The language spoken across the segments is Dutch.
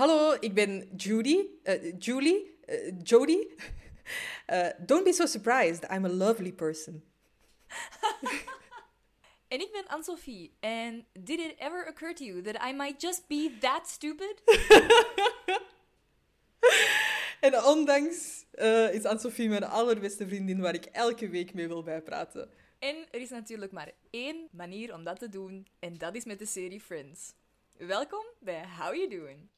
Hallo, ik ben Judy. eh, Julie. eh, Jody. Eh, don't be so surprised. I'm a lovely person. En ik ben Anne-Sophie. En did it ever occur to you that I might just be that stupid? En ondanks is Anne-Sophie mijn allerbeste vriendin waar ik elke week mee wil bijpraten. En er is natuurlijk maar één manier om dat te doen. En dat is met de serie Friends. Welkom bij How You Doing.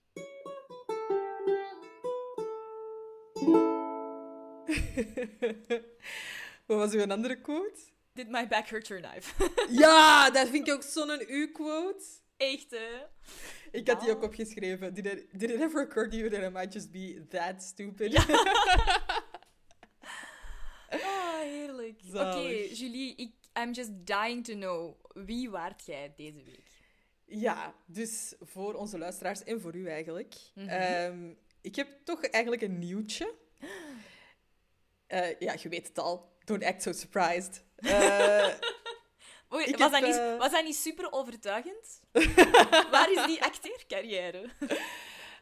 Wat was uw andere quote? Did my back hurt your knife? Ja, dat vind ik ook zo'n u-quote. Echt, hè? Ik had die Ja. ook opgeschreven. Did it, did it ever occur to you that I might just be that stupid? Ah, heerlijk. Oké. Julie, ik, I'm just dying to know. Wie waart jij deze week? Ja, dus voor onze luisteraars en voor u eigenlijk. Mhm. Ehm, ik heb toch eigenlijk een nieuwtje. Eh, ja, je weet het al. Don't act so surprised. Eh, Oei, was, heb, dat niet, eh, was dat niet super overtuigend? Waar is die acteercarrière?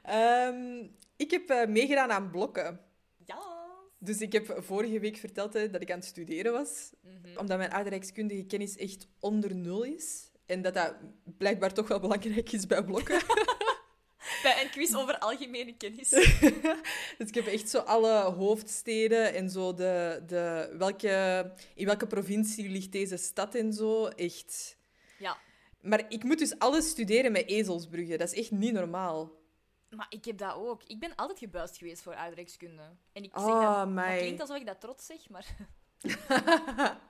ehm, ik heb meegedaan aan blokken. Ja. Dus ik heb vorige week verteld hè, dat ik aan het studeren was. Mhm. Omdat mijn aardrijkskundige kennis echt onder nul is. En dat dat blijkbaar toch wel belangrijk is bij blokken. Een quiz over algemene kennis. Dus ik heb echt zo alle hoofdsteden en zo de, de welke, in welke provincie ligt deze stad en zo. Echt. Ja. Maar ik moet dus alles studeren met ezelsbruggen. Dat is echt niet normaal. Maar ik heb dat ook. Ik ben altijd gebuist geweest voor aardrijkskunde. En ik zeg Oh, dat, dat klinkt alsof ik dat trots zeg, maar...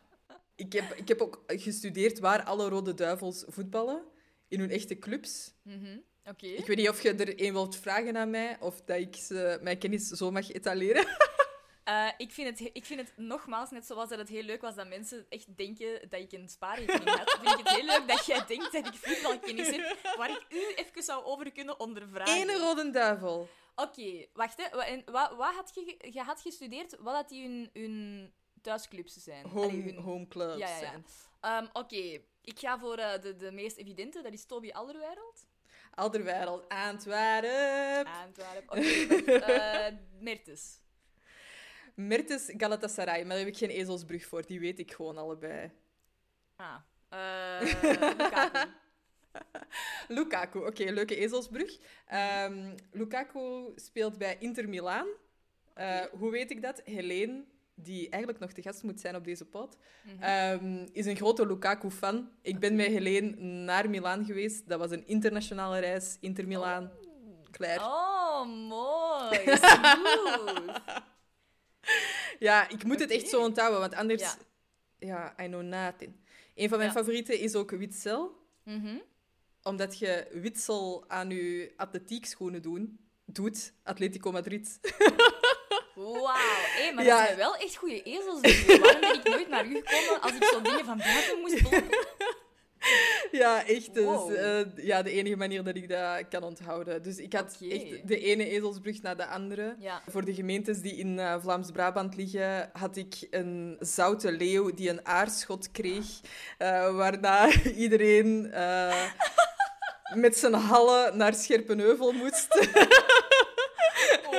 Ik heb, ik heb ook gestudeerd waar alle Rode Duivels voetballen. In hun echte clubs. Mhm, Oké. Ik weet niet of je er een wilt vragen aan mij, of dat ik ze, mijn kennis zo mag etaleren. Eh, ik, vind het, ik vind het nogmaals, net zoals dat het heel leuk was dat mensen echt denken dat ik een spaarrekening had, vind ik het heel leuk dat jij denkt dat ik voetbalkennis heb, waar ik u even zou over kunnen ondervragen. Ene Rode Duivel. Oké, wacht hè. Wa- En wat, wat had je, je had gestudeerd? Wat had die hun, hun thuisclubs zijn? Allee, Home, hun- home clubs. Ja, ja, ja. zijn. Ehm, Oké, ik ga voor eh, de, de meest evidente, dat is Toby Alderweireld. Alderweireld, Antwerp. Antwerpen. Oké, wacht, eh, Mertes. Mertes Galatasaray, maar daar heb ik geen ezelsbrug voor. Die weet ik gewoon allebei. Ah. eh Lukaku. Lukaku, oké, leuke ezelsbrug. Ehm, Lukaku speelt bij Inter Milaan. Eh, hoe weet ik dat? Helene, die eigenlijk nog te gast moet zijn op deze pod, Mhm. ehm, is een grote Lukaku-fan. Ik ben met Helene naar Milaan geweest. Dat was een internationale reis. Inter Milaan. Claire. Oh, mooi. Ja, ik moet het echt zo onthouden, want anders... Ja. Ja, I know nothing. Een van mijn Ja. favorieten is ook Witzel. Mhm. Omdat je witsel aan je atletiek-schoenen doen, doet, Atletico Madrid. Wauw. Hé, maar Ja. dat zijn wel echt goede ezels. dus Waarom ben ik nooit naar u gekomen als ik zo dingen van buiten moest blokken? ja, echt. Dus, Wow. eh, ja, de enige manier dat ik dat kan onthouden. Dus ik had echt de ene ezelsbrug na de andere. Ja. Voor de gemeentes die in eh, Vlaams-Brabant liggen, had ik een zoute leeuw die een aarschot kreeg. eh, waarna iedereen met zijn hallen naar Scherpenheuvel moest.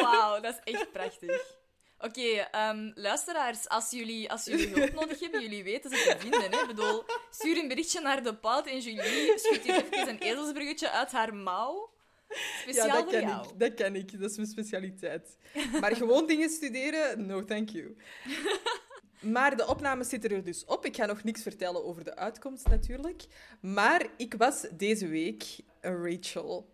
Wauw, dat is echt prachtig. Oké, ehm, luisteraars, als jullie, als jullie hulp nodig hebben, jullie weten ze te vinden. Hè? Ik bedoel, stuur een berichtje naar de pout en Julie schudt hier even een ezelsbruggetje uit haar mouw. Speciaal ja, dat voor jou. ik. Dat kan ik. Dat is mijn specialiteit. Maar gewoon dingen studeren? No, thank you. Maar de opnames zitten er dus op. Ik ga nog niks vertellen over de uitkomst natuurlijk. Maar ik was deze week een Rachel.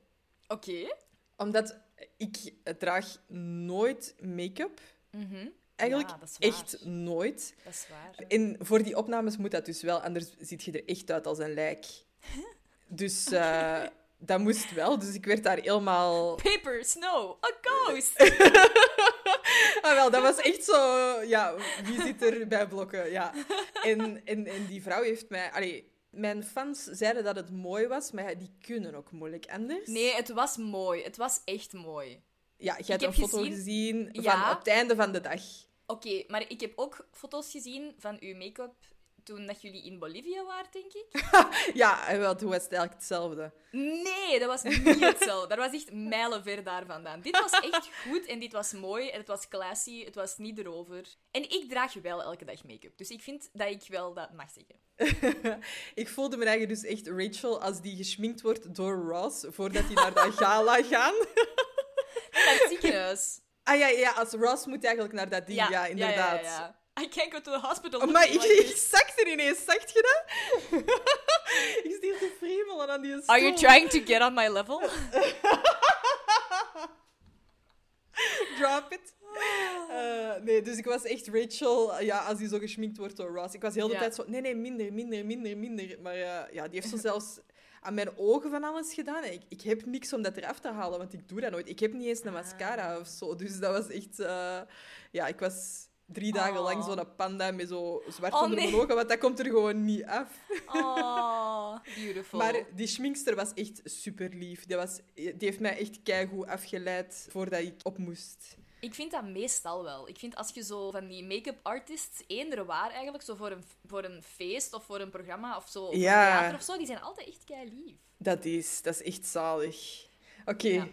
Oké. Omdat ik draag nooit make-up. Mhm. Eigenlijk Ja, echt nooit. Dat is waar. En voor die opnames moet dat dus wel, anders ziet je er echt uit als een lijk. Dus eh, dat moest wel. Dus ik werd daar helemaal... Paper, snow, a ghost. Ah, wel, dat was echt zo... Ja, wie zit er bij blokken? Ja. En, en, en die vrouw heeft mij... Allee, mijn fans zeiden dat het mooi was, maar die kunnen ook moeilijk anders. Nee, het was mooi. Het was echt mooi. Ja, je hebt heb een foto gezien- gezien, van Ja. op het einde van de dag. Oké, maar ik heb ook foto's gezien van uw make-up toen dat jullie in Bolivia waren, denk ik. Ja, en wel, toen was het eigenlijk hetzelfde. Nee, dat was niet hetzelfde. Dat was echt mijlenver daar vandaan. Dit was echt goed en dit was mooi en het was classy. Het was niet erover. En ik draag wel elke dag make-up. Dus ik vind dat ik wel dat mag zeggen. ik voelde me eigenlijk dus echt Rachel als die geschminkt wordt door Ross voordat die naar dat gala gaan. Naar het ziekenhuis. Ah ja, ja, als Ross moet eigenlijk naar dat ding, ja, inderdaad. Ja, ja, ja. I can't go to the hospital. Oh, maar ik, like ik er ineens, zag je dat? ik stier te fremelen aan die stoel. Are you trying to get on my level? Drop it. Eh, nee, dus ik was echt Rachel, ja, als die zo geschminkt wordt door Ross. Ik was heel de Ja. tijd zo, nee, nee, minder, minder, minder, minder. Maar eh, ja, die heeft zo zelfs aan mijn ogen van alles gedaan. Ik, ik heb niks om dat eraf te halen, want ik doe dat nooit. Ik heb niet eens een mascara of zo. Dus dat was echt... eh, ja, ik was drie dagen Oh. lang zo'n panda met zo zwart Oh, onder nee. ogen, want dat komt er gewoon niet af. Oh, beautiful. Maar die schminkster was echt super lief. Die, was, die heeft mij echt keigoed afgeleid voordat ik op moest. Ik vind dat meestal wel. Ik vind als je zo van die make-up artists eender waar eigenlijk, zo voor een, voor een feest of voor een programma of zo, of Ja. een theater of zo, die zijn altijd echt kei lief. Dat is, dat is echt zalig. Oké. Ja.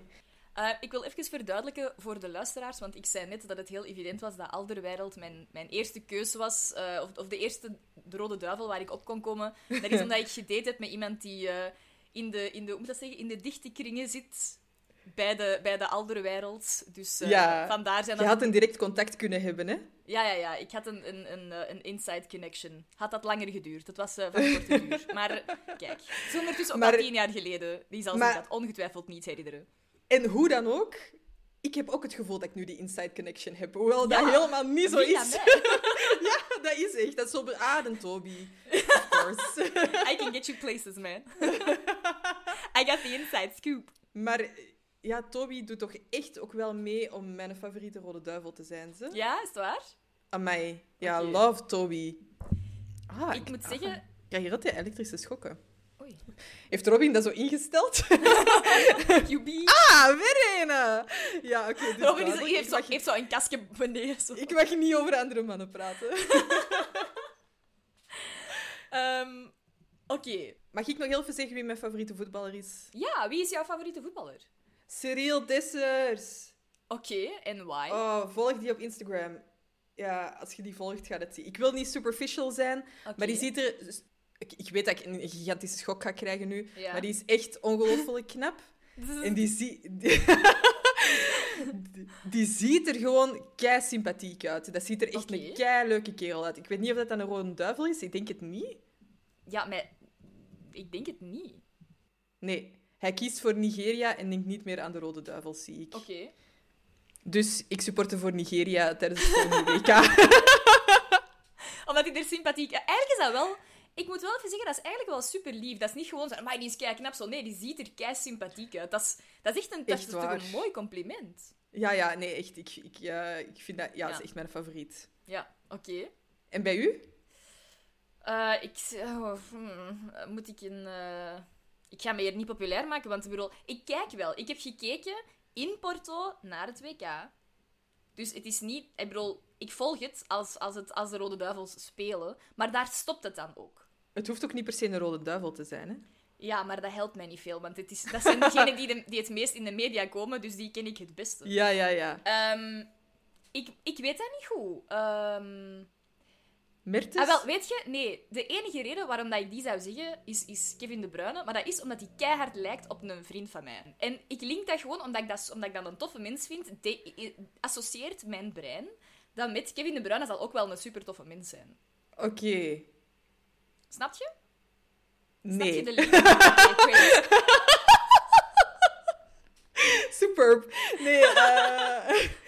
Eh, ik wil even verduidelijken voor de luisteraars, want ik zei net dat het heel evident was dat Alderweireld mijn, mijn eerste keuze was, eh, of, of de eerste de Rode Duivel waar ik op kon komen. Dat is omdat ik gedate heb met iemand die eh, in, de, in, de, hoe moet dat zeggen, in de dichte kringen zit bij de, bij de Alderweireld. Dus Ja. vandaar zijn Je dat... had een direct contact kunnen hebben, hè? Ja, ja, ja. Ik had een, een, een, een inside connection. Had dat langer geduurd. Het was eh, van korte duur. Maar kijk, het is ondertussen ook Maar- al tien jaar geleden. Die zal maar- zich dat ongetwijfeld niet herinneren. En hoe dan ook, ik heb ook het gevoel dat ik nu die inside connection heb. Hoewel dat Ja, helemaal niet zo Via is. ja, dat is echt. Dat is zo beademd, Toby. Of course. I can get you places, man. I got the inside scoop. maar ja, Toby doet toch echt ook wel mee om mijn favoriete rode duivel te zijn, ze? Ja, is het waar? Amai. Ja, Oké. love Toby. Ah, Ik moet zeggen... Krijg hier altijd elektrische schokken. Oei. Heeft Robin dat zo ingesteld? QB. ah, weer een! Ja, oké. dus Robin is, heeft, zo, mag, heeft zo een kastje beneden. Zo. ik mag niet over andere mannen praten. Ehm, Oké. Mag ik nog heel even zeggen wie mijn favoriete voetballer is? Ja, wie is jouw favoriete voetballer? Cyril Dessers. Oké, en why? Oh, volg die op Instagram. Ja, als je die volgt, gaat het zien. Ik wil niet superficial zijn, maar die ziet er... Ik, ik weet dat ik een gigantische schok ga krijgen nu, Ja. maar die is echt ongelooflijk knap. En die, zie, die, die, die ziet er gewoon kei sympathiek uit. Dat ziet er echt een kei leuke kerel uit. Ik weet niet of dat dan een rode duivel is. Ik denk het niet. Ja, maar... Ik denk het niet. Nee, hij kiest voor Nigeria en denkt niet meer aan de rode duivel, zie ik. Oké. Dus ik supporte voor Nigeria tijdens het volgende WK. Omdat hij er sympathiek... Eigenlijk is dat wel... Ik moet wel even zeggen, dat is eigenlijk wel super lief. Dat is niet gewoon zo, maar die is kei knap zo. Nee, die ziet er kei sympathiek uit. Dat is, dat is echt een, dat is toch een mooi compliment. ja, ja, nee, echt. Ik, ik, ja, ik vind dat... Ja, dat is echt mijn favoriet. Ja, oké. En bij u? Eh, ik... oh, hmm, moet ik een... eh, Ik ga me hier niet populair maken, want ik bedoel... Ik kijk wel. Ik heb gekeken in Porto naar het WK. Dus het is niet... Ik bedoel, ik volg het als, als, het, als de Rode Duivels spelen. Maar daar stopt het dan ook. Het hoeft ook niet per se een rode duivel te zijn, hè? Ja, maar dat helpt mij niet veel, want het is, dat zijn degenen die, de- die het meest in de media komen, dus die ken ik het beste. Ja, ja, ja. Ehm, ik, ik weet dat niet goed. Mertens? ah, wel, weet je, nee, de enige reden waarom dat ik die zou zeggen, is, is Kevin De Bruyne, maar dat is omdat hij keihard lijkt op een vriend van mij. En ik link dat gewoon omdat ik dat, omdat ik dat een toffe mens vind, de- associeert mijn brein dat met Kevin De Bruyne zal ook wel een super toffe mens zijn. Oké. Snap je? Snap Nee. je de link? Superb. Nee, eh,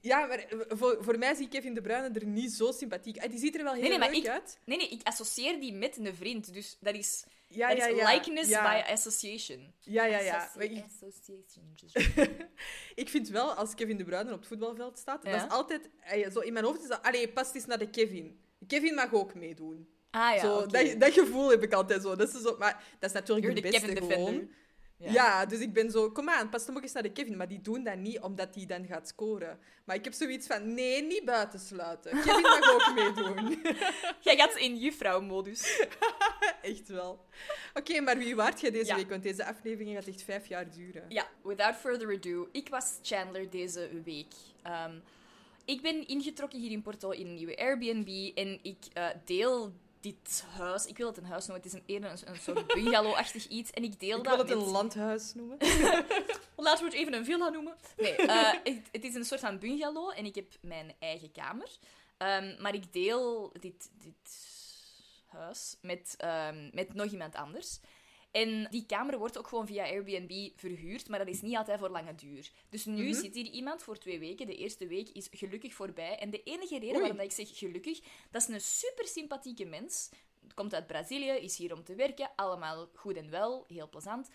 Ja, maar voor, voor mij ziet Kevin De Bruyne er niet zo sympathiek uit. Die ziet er wel heel Nee, leuk ik- uit. Nee, nee, ik associeer die met een vriend. Dus dat is, Ja, dat ja, is ja. likeness ja. by association. Ja, ja, ja. Associ- ik, Association. ik vind wel, als Kevin De Bruyne op het voetbalveld staat, dat is altijd... Zo in mijn hoofd is dat... Allee, past eens naar de Kevin. Kevin mag ook meedoen. Ah ja, zo, dat, dat gevoel heb ik altijd zo. Dat is zo maar dat is natuurlijk You're de beste Kevin gewoon. defender. Ja. dus ik ben zo, kom aan, pas ook eens naar de Kevin. Maar die doen dat niet omdat die dan gaat scoren. Maar ik heb zoiets van, nee, niet buitensluiten. Kevin mag ook meedoen. Jij gaat in juffrouw-modus. echt wel. Oké, maar wie waart jij deze Ja. week? Want deze aflevering gaat echt vijf jaar duren. Ja, without further ado. Ik was Chandler deze week. Ehm, ik ben ingetrokken hier in Porto in een nieuwe Airbnb en ik eh, deel dit huis. Ik wil het een huis noemen, het is een, een, een soort bungalow-achtig iets. En ik deel Ik dat wil het met... een landhuis noemen. Laten we het even een villa noemen. Nee, eh, het, het is een soort van bungalow en ik heb mijn eigen kamer. Ehm, maar ik deel dit, dit huis met, ehm, met nog iemand anders. En die kamer wordt ook gewoon via Airbnb verhuurd, maar dat is niet altijd voor lange duur. Dus nu Mhm. zit hier iemand voor twee weken. De eerste week is gelukkig voorbij. En de enige reden Oei. waarom ik zeg gelukkig, dat is een super sympathieke mens. Komt uit Brazilië, is hier om te werken. Allemaal goed en wel, heel plezant.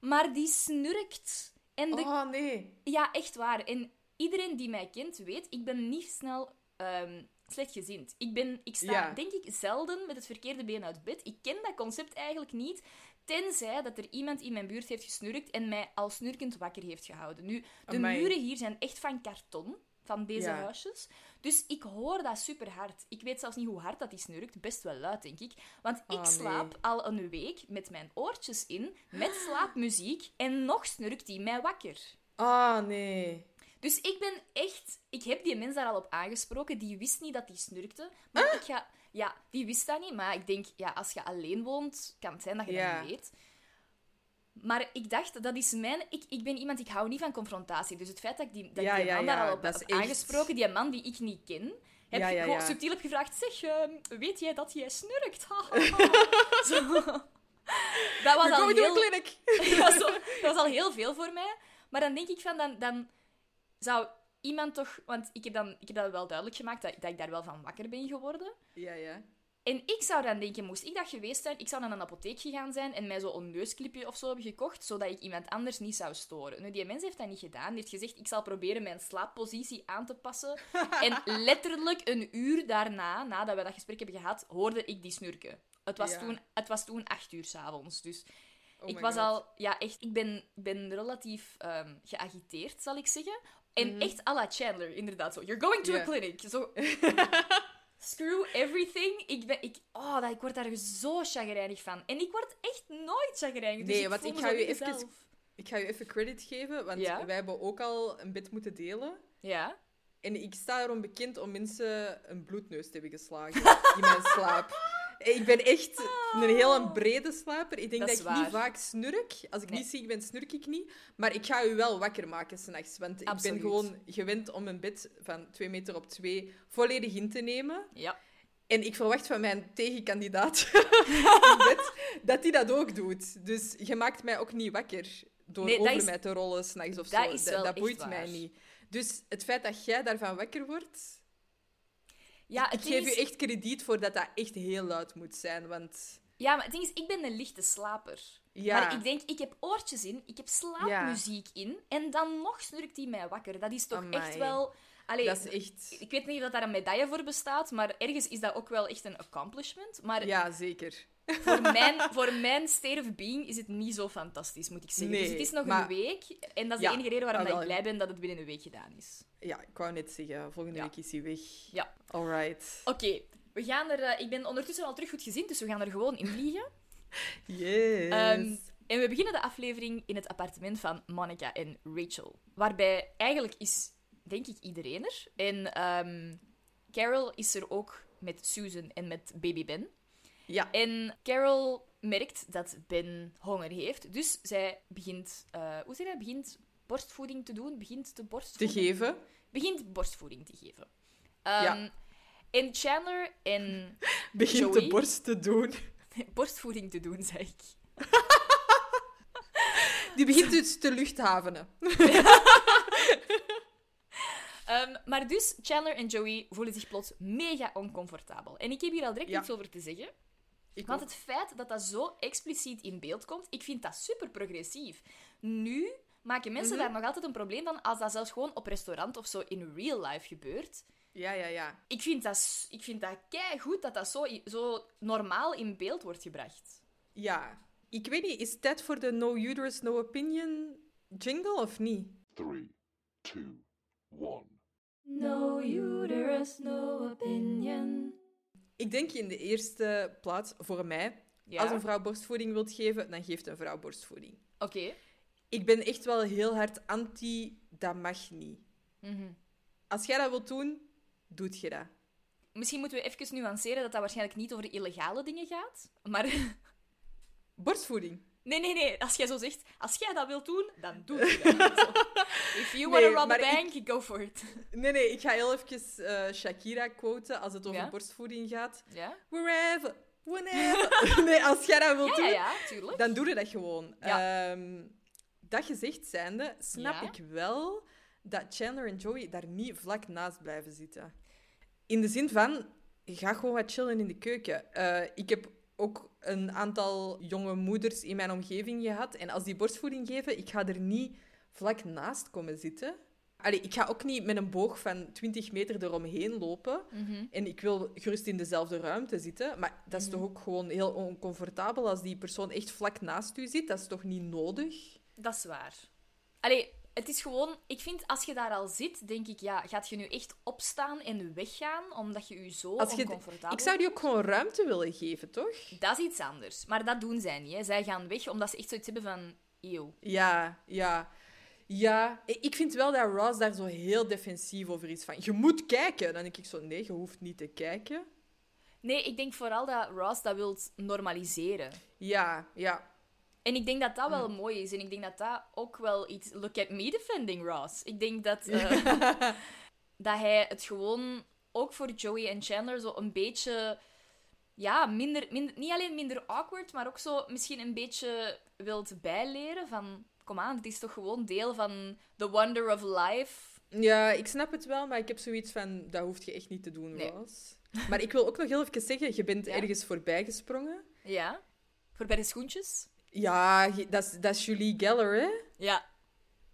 Maar die snurkt. En de Oh, nee. ja, echt waar. En iedereen die mij kent weet, ik ben niet snel ehm slechtgezind. Ik, ben, ik sta, Ja. denk ik, zelden met het verkeerde been uit bed. Ik ken dat concept eigenlijk niet, tenzij dat er iemand in mijn buurt heeft gesnurkt en mij al snurkend wakker heeft gehouden. Nu, de Amai. muren hier zijn echt van karton, van deze Ja. huisjes. Dus ik hoor dat super hard. Ik weet zelfs niet hoe hard dat die snurkt. Best wel luid, denk ik. Want ik Oh, nee. slaap al een week met mijn oortjes in, met slaapmuziek, en nog snurkt die mij wakker. Ah, nee. Dus ik ben echt... Ik heb die mens daar al op aangesproken. Die wist niet dat die snurkte. Maar ik ga... Ja, die wist dat niet. Maar ik denk, ja, als je alleen woont, kan het zijn dat je Ja. dat niet weet. Maar ik dacht, dat is mijn... Ik, ik ben iemand, ik hou niet van confrontatie. Dus het feit dat ik die, dat Ja, ik die man ja, daar al op heb echt- aangesproken, die man die ik niet ken, heb ik gewoon subtiel heb gevraagd, zeg, ehm, weet jij dat jij snurkt? Zo. Dat was al heel... zo. Dat was al heel veel voor mij. Maar dan denk ik van, dan, dan zou iemand toch... Want ik heb, dan, ik heb dat wel duidelijk gemaakt, dat, dat ik daar wel van wakker ben geworden. Ja, ja. En ik zou dan denken, moest ik dat geweest zijn, ik zou naar een apotheek gegaan zijn en mij zo een neusklipje of zo hebben gekocht, zodat ik iemand anders niet zou storen. Nu, die mens heeft dat niet gedaan. Die heeft gezegd, ik zal proberen mijn slaappositie aan te passen. en letterlijk een uur daarna, nadat we dat gesprek hebben gehad, hoorde ik die snurken. Het was, Ja. toen, het was toen acht uur s'avonds, dus Oh ik was God. al, ja, echt, ik ben, ben relatief ehm, geagiteerd, zal ik zeggen. En echt à la Chandler, inderdaad. Zo, you're going to a clinic. Zo, screw everything. Ik, ben, ik, oh, dat, ik word daar zo chagrijnig van. En ik word echt nooit chagrijnig. Dus Nee, ik want ik ga niet even-. Ik ga je even credit geven, want Ja? wij hebben ook al een bed moeten delen. Ja? En ik sta erom bekend om mensen een bloedneus te hebben geslagen in mijn slaap. Ik ben echt een heel brede slaper. Ik denk Dat ik niet vaak snurk. Als ik Nee. niet ziek ben, snurk ik niet. Maar ik ga u wel wakker maken s'nachts. Want ik ben gewoon gewend om een bed van 2 meter op 2 volledig in te nemen. Ja. En ik verwacht van mijn tegenkandidaat bed dat hij dat ook doet. Dus je maakt mij ook niet wakker door Nee, over is- mij te rollen s'nachts of dat zo. is dat wel dat echt boeit waar. mij niet. Dus het feit dat jij daarvan wakker wordt, Ja, ik geef is- u echt krediet voor dat dat echt heel luid moet zijn. Want Ja, maar het ding is, ik ben een lichte slaper. ja, Maar ik denk, ik heb oortjes in, ik heb slaapmuziek in, en dan nog snurkt die mij wakker. Dat is toch Amai. echt wel... Allee, dat is echt... Ik weet niet of daar een medaille voor bestaat, maar ergens is dat ook wel echt een accomplishment. Maar Ja, zeker. Voor, mijn, voor mijn state of being is het niet zo fantastisch, moet ik zeggen. dus het is nog maar- een week, en dat is Ja, de enige reden waarom ah, ik blij ben dat het binnen een week gedaan is. Ja, ik wou net zeggen, volgende Ja. week is hij weg. Ja. Alright. Oké, we gaan er... eh, ik ben ondertussen al terug goed gezien, dus we gaan er gewoon in vliegen. Yes. Ehm, en we beginnen de aflevering in het appartement van Monica en Rachel. Waarbij eigenlijk is, denk ik, iedereen er. En ehm, Carol is er ook met Susan en met baby Ben. Ja. En Carol merkt dat Ben honger heeft. Dus zij begint, eh, hoe zeg je dat? Begint borstvoeding te doen. Begint te Te borstvoeden. geven. Begint borstvoeding te geven. Ehm, Ja. En Chandler en Begint Joey? de borst te doen. borstvoeding te doen, zeg ik. Die begint dus te luchthavenen. Ehm, maar dus, Chandler en Joey voelen zich plots mega oncomfortabel. En ik heb hier al direct Ja. iets over te zeggen. Ik Want ook. het feit dat dat zo expliciet in beeld komt, ik vind dat super progressief. Nu maken mensen Mhm. daar nog altijd een probleem van als dat zelfs gewoon op restaurant of zo in real life gebeurt. Ja, ja, ja. Ik vind dat, ik vind dat goed dat dat zo, zo normaal in beeld wordt gebracht. Ja, Ik weet niet, is tijd voor de No Uterus, No Opinion jingle of niet? Three, two, one. No uterus, no opinion. Ik denk in de eerste plaats voor mij, Ja? als een vrouw borstvoeding wilt geven, dan geeft een vrouw borstvoeding. Oké. Ik ben echt wel heel hard anti, dat mag niet. Mhm. Als jij dat wilt doen, doet je dat. Misschien moeten we even nuanceren dat dat waarschijnlijk niet over illegale dingen gaat. Maar Borstvoeding. Nee, nee, nee. Als jij zo zegt, als jij dat wilt doen, dan doe je dat. If you want Nee, to rob a bank, go for it. Nee, nee, ik ga heel even eh, Shakira quoten als het over Ja? borstvoeding gaat. Ja? Wherever, whenever. nee, als jij dat wilt Ja, doen, ja, tuurlijk. dan doe je dat gewoon. Ehm, dat gezegd zijnde, snap ik wel dat Chandler en Joey daar niet vlak naast blijven zitten. In de zin van, ga gewoon wat chillen in de keuken. Eh, ik heb ook een aantal jonge moeders in mijn omgeving gehad. En als die borstvoeding geven, ik ga er niet vlak naast komen zitten. Allee, ik ga ook niet met een boog van 20 meter eromheen lopen. Mhm. En ik wil gerust in dezelfde ruimte zitten. Maar dat is toch ook gewoon heel oncomfortabel als die persoon echt vlak naast u zit. Dat is toch niet nodig? Dat is waar. Allee, het is gewoon... Ik vind, als je daar al zit, denk ik, ja, gaat je nu echt opstaan en weggaan, omdat je je zo Als je, oncomfortabel ik zou die ook gewoon ruimte willen geven, toch? Dat is iets anders. Maar dat doen zij niet. Hè. Zij gaan weg omdat ze echt zoiets hebben van... Eeuw. Ja, ja. Ja, ik vind wel dat Ross daar zo heel defensief over is. Van, je moet kijken. Dan denk ik zo, nee, je hoeft niet te kijken. Nee, ik denk vooral dat Ross dat wilt normaliseren. Ja, ja. En ik denk dat dat wel mooi is. En ik denk dat dat ook wel iets... Look at me defending Ross. Ik denk dat, eh, dat hij het gewoon ook voor Joey en Chandler zo een beetje... Ja, minder, minder, niet alleen minder awkward, maar ook zo misschien een beetje wilt bijleren van... Kom aan, het is toch gewoon deel van the wonder of life. Ja, ik snap het wel, maar ik heb zoiets van, dat hoeft je echt niet te doen, Nee. Ross. Maar ik wil ook nog heel even zeggen, je bent Ja? ergens voorbij gesprongen. Ja. Voor bij de schoentjes. Ja, dat is, dat is Julie Geller, hè? Ja.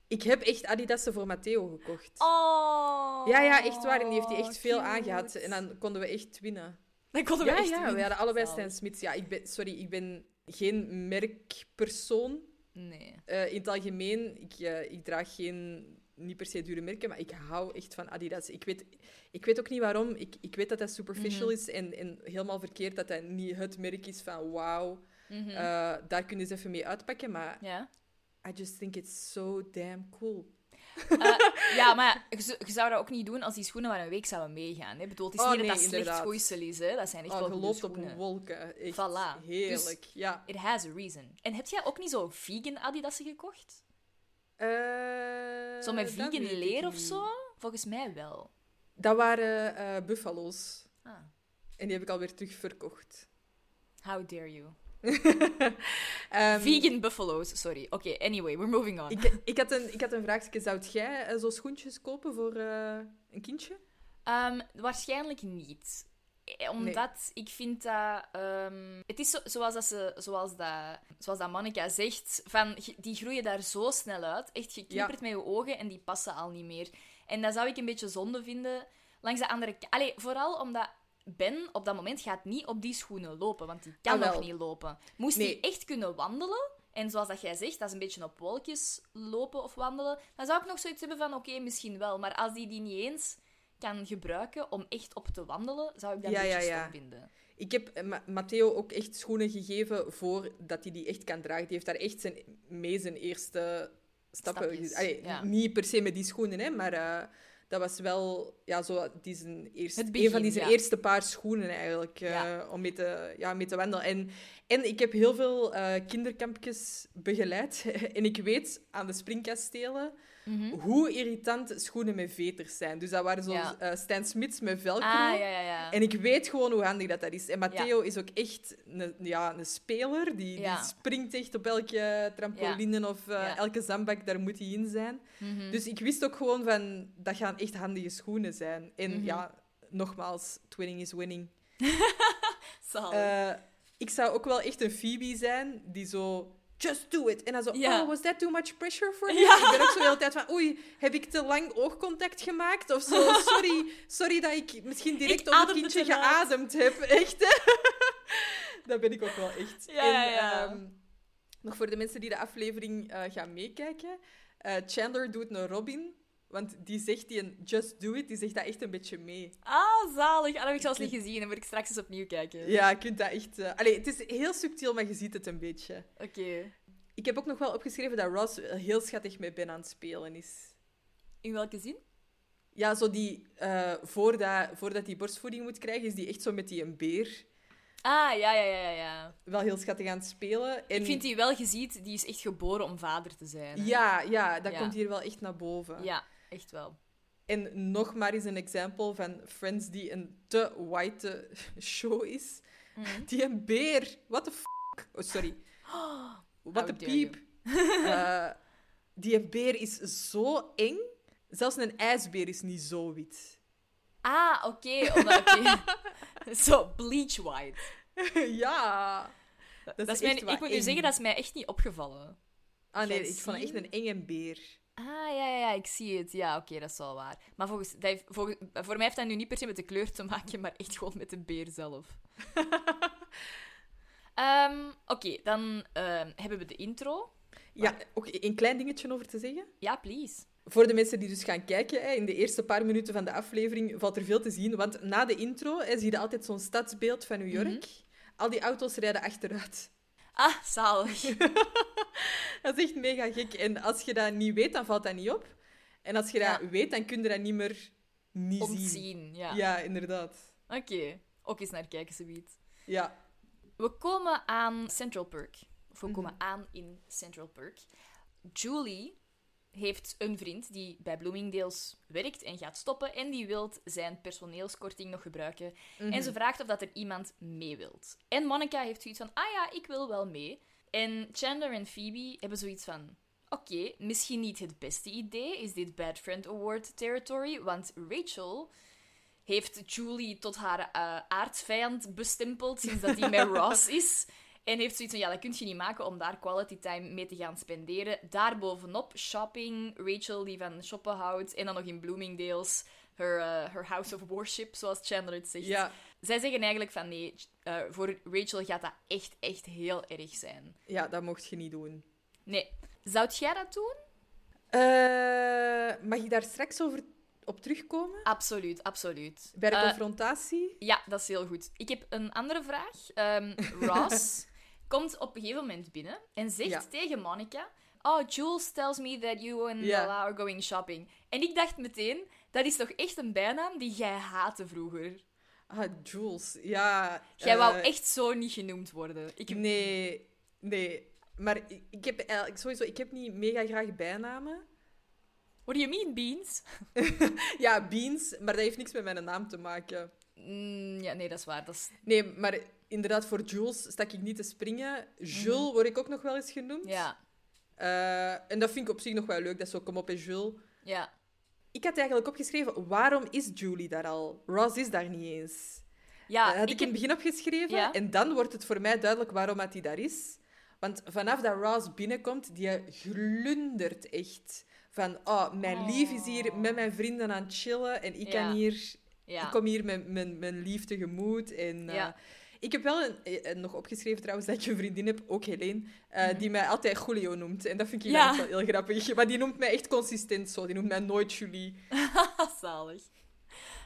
Ik heb echt Adidassen voor Matteo gekocht. Oh. Ja, ja, echt waar. En die heeft die echt veel cute. aangehad. En dan konden we echt winnen. Dan konden we Ja, echt ja, winnen. we hadden allebei. Stan Smits. Ja, ik ben, sorry, ik ben geen merkpersoon. Nee. Eh, in het algemeen, ik, eh, ik draag geen, niet per se dure merken, maar ik hou echt van Adidas. Ik weet, ik weet ook niet waarom. Ik, ik weet dat dat superficial Mhm. is en, en helemaal verkeerd dat dat niet het merk is van wauw, Mhm. eh, daar kunnen ze even mee uitpakken. Maar ja. I just think it's so damn cool. Eh, ja, maar je, zou- je zou dat ook niet doen als die schoenen maar een week zouden meegaan. Hè? Bedoel, het is Oh, niet nee, dat dat slecht inderdaad. schoeisel is. Hè? Dat zijn echt Oh, wel goede loopt op schoenen. wolken. Echt Voilà. heerlijk. Dus- Ja. It has a reason. En heb jij ook niet zo vegan Adidassen gekocht? Eh, Zo met vegan leer of zo? Volgens mij wel. Dat waren buffalo's. Ah. En die heb ik alweer terug verkocht. How dare you. Ehm, Vegan buffalo's, sorry. Oké, anyway, we're moving on. Ik, ik, had een, ik had een vraagje. Zou jij eh, zo schoentjes kopen voor eh, een kindje? Ehm, waarschijnlijk niet. Eh, Omdat ik vind dat... ehm, het is zo, zoals, dat ze, zoals, dat, zoals dat Monica zegt, van, die groeien daar zo snel uit. Echt, je knippert met je ogen en die passen al niet meer. En dat zou ik een beetje zonde vinden. Langs de andere. Allee, vooral omdat Ben op dat moment gaat niet op die schoenen lopen, want die kan Ah, nog niet lopen. Moest Nee. hij echt kunnen wandelen... En zoals dat jij zegt, dat is een beetje op wolkjes lopen of wandelen. Dan zou ik nog zoiets hebben van, oké, misschien wel. Maar als die die niet eens kan gebruiken om echt op te wandelen, zou ik dat Ja, een beetje ja. stom vinden. Ik heb eh, Ma- Matteo ook echt schoenen gegeven voordat hij die echt kan dragen. Die heeft daar echt zijn, mee zijn eerste stappen... Allee, ja. Niet per se met die schoenen, hè, maar eh, dat was wel ja, zo, die zijn eerste, een van die zijn ja. eerste paar schoenen eigenlijk, eh, om mee te, ja, mee te wandelen. En, en ik heb heel veel eh, kinderkampjes begeleid. en ik weet aan de springkastelen hoe irritant schoenen met veters zijn. Dus dat waren zo Ja. eh, Stan Smits met velcro. Ah, ja, ja, ja. En ik weet gewoon hoe handig dat, dat is. En Matteo is ook echt een, ja, een speler. Die, die springt echt op elke trampoline of eh, elke zandbak. Daar moet hij in zijn. Mhm. Dus ik wist ook gewoon van... Dat gaan echt handige schoenen zijn. En Mhm. ja, nogmaals, twinning is winning. Eh, ik zou ook wel echt een Phoebe zijn die zo... Just do it. En dan zo, oh, was that too much pressure for you? Ja. Ik ben ook zo de hele tijd van, oei, heb ik te lang oogcontact gemaakt? Of zo, sorry, sorry dat ik misschien direct op het kindje geademd heb. Echt, hè? Dat ben ik ook wel echt. Ja, en, ja, ja. ehm, Nog voor de mensen die de aflevering eh, gaan meekijken. eh, Chandler doet een Robin, want die zegt die een Just Do It, die zegt dat echt een beetje mee. Ah, zalig. Ah, dat heb ik zelfs niet gezien. Dan moet ik straks eens opnieuw kijken. Ja, je kunt dat echt... Allee, het is heel subtiel, maar je ziet het een beetje. Oké. Ik heb ook nog wel opgeschreven dat Ross heel schattig met Ben aan het spelen is. In welke zin? Ja, zo die... eh, voordat, voordat hij borstvoeding moet krijgen, is die echt zo met die een beer Ah, ja, ja, ja, ja. wel heel schattig aan het spelen. En Ik vind die wel, je ziet, die is echt geboren om vader te zijn. hè? Ja, ja, dat Ja. komt hier wel echt naar boven. Ja, echt wel. En nog maar eens een example van Friends die een te white show is. Mhm. Die een beer. What the f***? Oh, sorry. What How the piep. Eh, die beer is zo eng. Zelfs een ijsbeer is niet zo wit. Ah, oké. oké. Zo, bleach white. ja. Dat, is ik moet eng. zeggen, dat is mij echt niet opgevallen. Ah nee, ik vond het echt een enge beer. Ah, ja, ja, ja, ik zie het. Ja, oké, dat is wel waar. Maar volgens, dat heeft, volgens, voor mij heeft dat nu niet per se met de kleur te maken, maar echt gewoon met de beer zelf. Ehm, oké, dan ehm, hebben we de intro. Ja, ook een klein dingetje over te zeggen. Ja, please. Voor de mensen die dus gaan kijken, in de eerste paar minuten van de aflevering valt er veel te zien. Want na de intro zie je altijd zo'n stadsbeeld van New York. Mhm. Al die auto's rijden achteruit. Ah, zalig. Dat is echt mega gek. En als je dat niet weet, dan valt dat niet op. En als je dat weet, dan kun je dat niet meer niet zien. Ontzien, ja. Ja, inderdaad. Oké, ook eens naar kijken, zoiets. Ja. We komen aan Central Perk. Of we Mhm. komen aan in Central Perk. Julie heeft een vriend die bij Bloomingdale's werkt en gaat stoppen. En die wil zijn personeelskorting nog gebruiken. Mhm. En ze vraagt of dat er iemand mee wilt. En Monica heeft zoiets van, ah ja, ik wil wel mee. En Chandler en Phoebe hebben zoiets van... Oké, misschien niet het beste idee. Is dit Bad Friend Award territory? Want Rachel heeft Julie tot haar eh aardsvijand bestempeld sinds dat hij met Ross is. En heeft zoiets van, ja, dat kun je niet maken om daar quality time mee te gaan spenderen. Daarbovenop shopping, Rachel die van shoppen houdt. En dan nog in Bloomingdale's, her, eh, her house of worship, zoals Chandler het zegt. Ja. Zij zeggen eigenlijk van, nee, eh, voor Rachel gaat dat echt, echt heel erg zijn. ja, dat mocht je niet doen. Nee. Zou jij dat doen? Eh, mag ik daar straks over op terugkomen? Absoluut, absoluut. Bij de confrontatie? Ja, dat is heel goed. Ik heb een andere vraag. Ehm, Ross komt op een gegeven moment binnen en zegt Ja. tegen Monica: Oh, Jules tells me that you and. Lala are going shopping. En ik dacht meteen: dat is toch echt een bijnaam die jij haatte vroeger? Ah, Jules. Ja. Jij wou eh, echt zo niet genoemd worden. Ik, Nee, nee. Maar ik, ik heb eigenlijk sowieso... Ik heb niet mega graag bijnamen. What do you mean, Beans? Ja, Beans, maar dat heeft niks met mijn naam te maken. Mm, ja, nee, dat is waar. Dat is... Nee, maar inderdaad, voor Jules stak ik niet te springen. Jules word ik ook nog wel eens genoemd. Mhm. Ja, Eh, en dat vind ik op zich nog wel leuk, dat zo, kom op, hè, Jules. ja. Ik had eigenlijk opgeschreven, waarom is Julie daar al? Ross is daar niet eens. Ja, dat had ik, ik in het begin opgeschreven. Ja. En dan wordt het voor mij duidelijk waarom hij daar is. Want vanaf dat Ross binnenkomt, die glundert echt. Van, oh, mijn lief is hier met mijn vrienden aan het chillen. En ik, Ja. kan hier, ja. ik kom hier met mijn, mijn lief tegemoet. En, eh. Ik heb wel een, eh, nog opgeschreven trouwens dat ik een vriendin heb, ook Helene, eh, die mij altijd Julio noemt. En dat vind ik Mhm. Ja. eigenlijk wel heel grappig. Maar die noemt mij echt consistent zo. Die noemt mij nooit Julie. Zalig.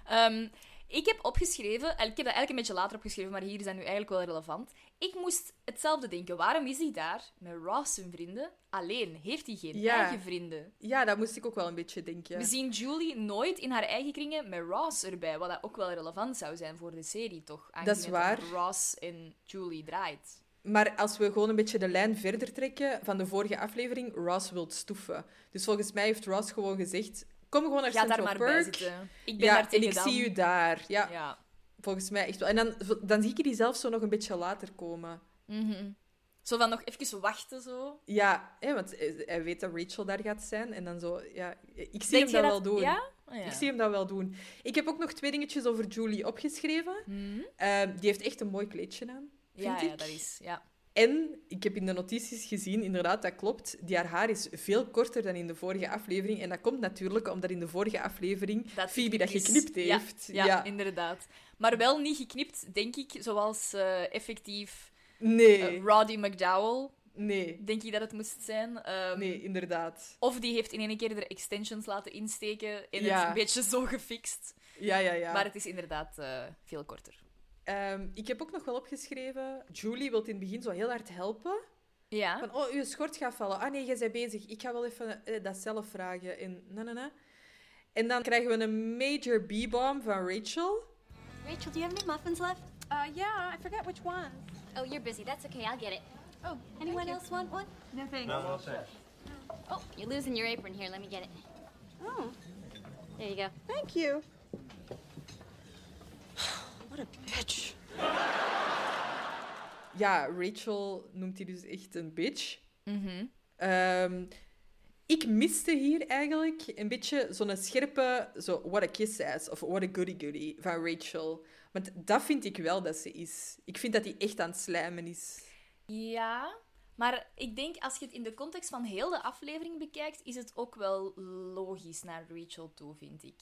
Ehm, ik heb opgeschreven, en ik heb dat eigenlijk een beetje later opgeschreven, maar hier is dat nu eigenlijk wel relevant. Ik moest hetzelfde denken. Waarom is hij daar met Ross zijn vrienden alleen? Heeft hij geen Ja. eigen vrienden? Ja, dat moest ik ook wel een beetje denken. We zien Julie nooit in haar eigen kringen met Ross erbij, wat dat ook wel relevant zou zijn voor de serie, toch? Dat is waar. Ross en Julie draait. Maar als we gewoon een beetje de lijn verder trekken van de vorige aflevering, Ross wil stoeven. Dus volgens mij heeft Ross gewoon gezegd, kom gewoon naar Ga daar bij zitten. Ik ben Ja, daar en ik dan. zie u daar. Ja, Ja. Volgens mij echt wel. En dan, dan zie ik die zelf zo nog een beetje later komen. Mhm. Zo van nog even wachten, zo. Ja, hè, want hij hij weet dat Rachel daar gaat zijn. En dan zo, ja, ik zie Denk hem dat wel doen. Ja? Oh, ja. Ik zie hem dat wel doen. Ik heb ook nog twee dingetjes over Julie opgeschreven. Mhm. Ehm, die heeft echt een mooi kleedje aan, Ja, ja, dat is... Ja. En ik heb in de notities gezien, inderdaad, dat klopt. Die haar haar is veel korter dan in de vorige aflevering. En dat komt natuurlijk omdat in de vorige aflevering Dat Phoebe dat is- geknipt ja, heeft. Ja, inderdaad. Maar wel niet geknipt, denk ik, zoals eh, effectief Nee. eh, Roddy McDowell Nee, denk ik dat het moest zijn. Ehm, nee, inderdaad. Of die heeft in één keer er extensions laten insteken en Ja. het een beetje zo gefixt. Ja, ja, ja. Maar het is inderdaad eh, veel korter. Ehm, ik heb ook nog wel opgeschreven... Julie wil in het begin zo heel hard helpen. Ja. Van, oh, uw schort gaat vallen. Ah nee, jij bent bezig. Ik ga wel even dat zelf vragen. En, na, na, na. en dan krijgen we een major B-bomb van Rachel. Rachel, do you have any muffins left? Uh, yeah, I forget which ones. Oh, you're busy. That's okay. I'll get it. Oh, Anyone else want one? No thanks. Oh, you're losing your apron here. Let me get it. Oh, There you go. thank you. What a bitch. Ja, Rachel noemt hij dus echt een bitch. Mhm. Ehm, ik miste hier eigenlijk een beetje zo'n scherpe, zo, what a kiss ass, of what a goody goody van Rachel. Want dat vind ik wel dat ze is. Ik vind dat hij echt aan het slijmen is. Ja, maar ik denk als je het in de context van heel de aflevering bekijkt, is het ook wel logisch naar Rachel toe, vind ik.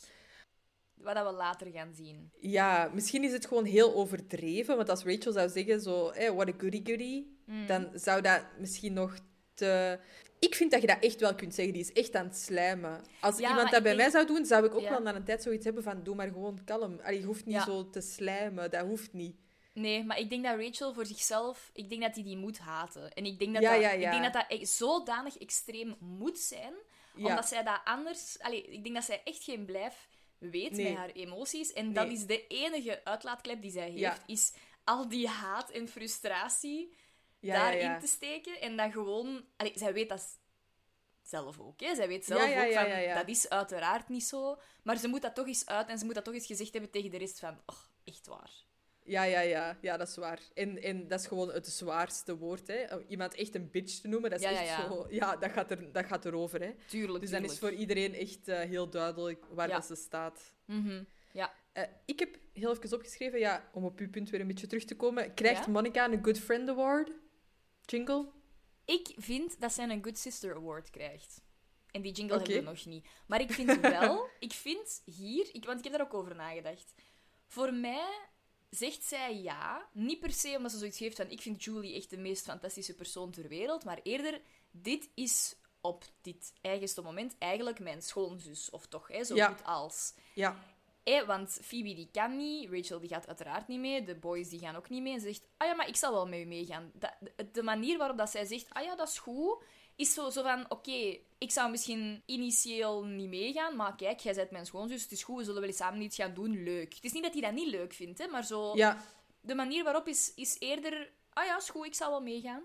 Wat dat we later gaan zien. Ja, misschien is het gewoon heel overdreven. Want als Rachel zou zeggen, zo, hey, what a goody goody, Mm. dan zou dat misschien nog te... Ik vind dat je dat echt wel kunt zeggen. Die is echt aan het slijmen. Als Ja, iemand dat bij mij zou doen, zou ik ook Ja. wel na een tijd zoiets hebben van, doe maar gewoon kalm. Allee, je hoeft niet Ja. zo te slijmen. Dat hoeft niet. Nee, maar ik denk dat Rachel voor zichzelf, ik denk dat hij die moet haten. En ik denk dat dat, Ik denk dat, dat echt zodanig extreem moet zijn, omdat zij dat anders... Allee, ik denk dat zij echt geen blijf weet Nee. met haar emoties. En dat is de enige uitlaatklep die zij heeft, is al die haat en frustratie ja, daarin ja, te steken. En dan gewoon... Allee, zij weet dat zelf ook, hè. Zij weet zelf ook van, dat is uiteraard niet zo. Maar ze moet dat toch eens uit en ze moet dat toch eens gezegd hebben tegen de rest van... Oh, echt waar. Ja, ja, ja, ja, dat is waar. En, en dat is gewoon het zwaarste woord. Hè. Om Iemand echt een bitch te noemen, dat is Ja, ja, echt ja. zo... Ja, dat gaat, er, dat gaat erover. Hè. Tuurlijk, Dus dan is voor iedereen echt eh, heel duidelijk waar dat ze staat. Mhm. Ja. Eh, ik heb heel even opgeschreven, ja, om op uw punt weer een beetje terug te komen. Krijgt? Monica een Good Friend Award? Jingle? Ik vind dat zij een Good Sister Award krijgt. En die jingle hebben we nog niet. Maar ik vind wel, ik vind hier, ik, want ik heb daar ook over nagedacht. Voor mij zegt zij ja, niet per se omdat ze zoiets heeft van ik vind Julie echt de meest fantastische persoon ter wereld, maar eerder, dit is op dit eigenste moment eigenlijk mijn schoonzus, of toch, hè, zo Ja. goed als. Ja. Eh, want Phoebe die kan niet, Rachel die gaat uiteraard niet mee, de boys die gaan ook niet mee. En ze zegt, ah ja, maar ik zal wel met u meegaan. De, de manier waarop dat zij zegt, ah ja, dat is goed, is zo, zo van, oké, ik zou misschien initieel niet meegaan, maar kijk, jij bent mijn schoonzus, het is goed, we zullen wel eens samen iets gaan doen, leuk. Het is niet dat hij dat niet leuk vindt, hè, maar zo, ja. de manier waarop is, is eerder, ah ja, is goed, ik zal wel meegaan.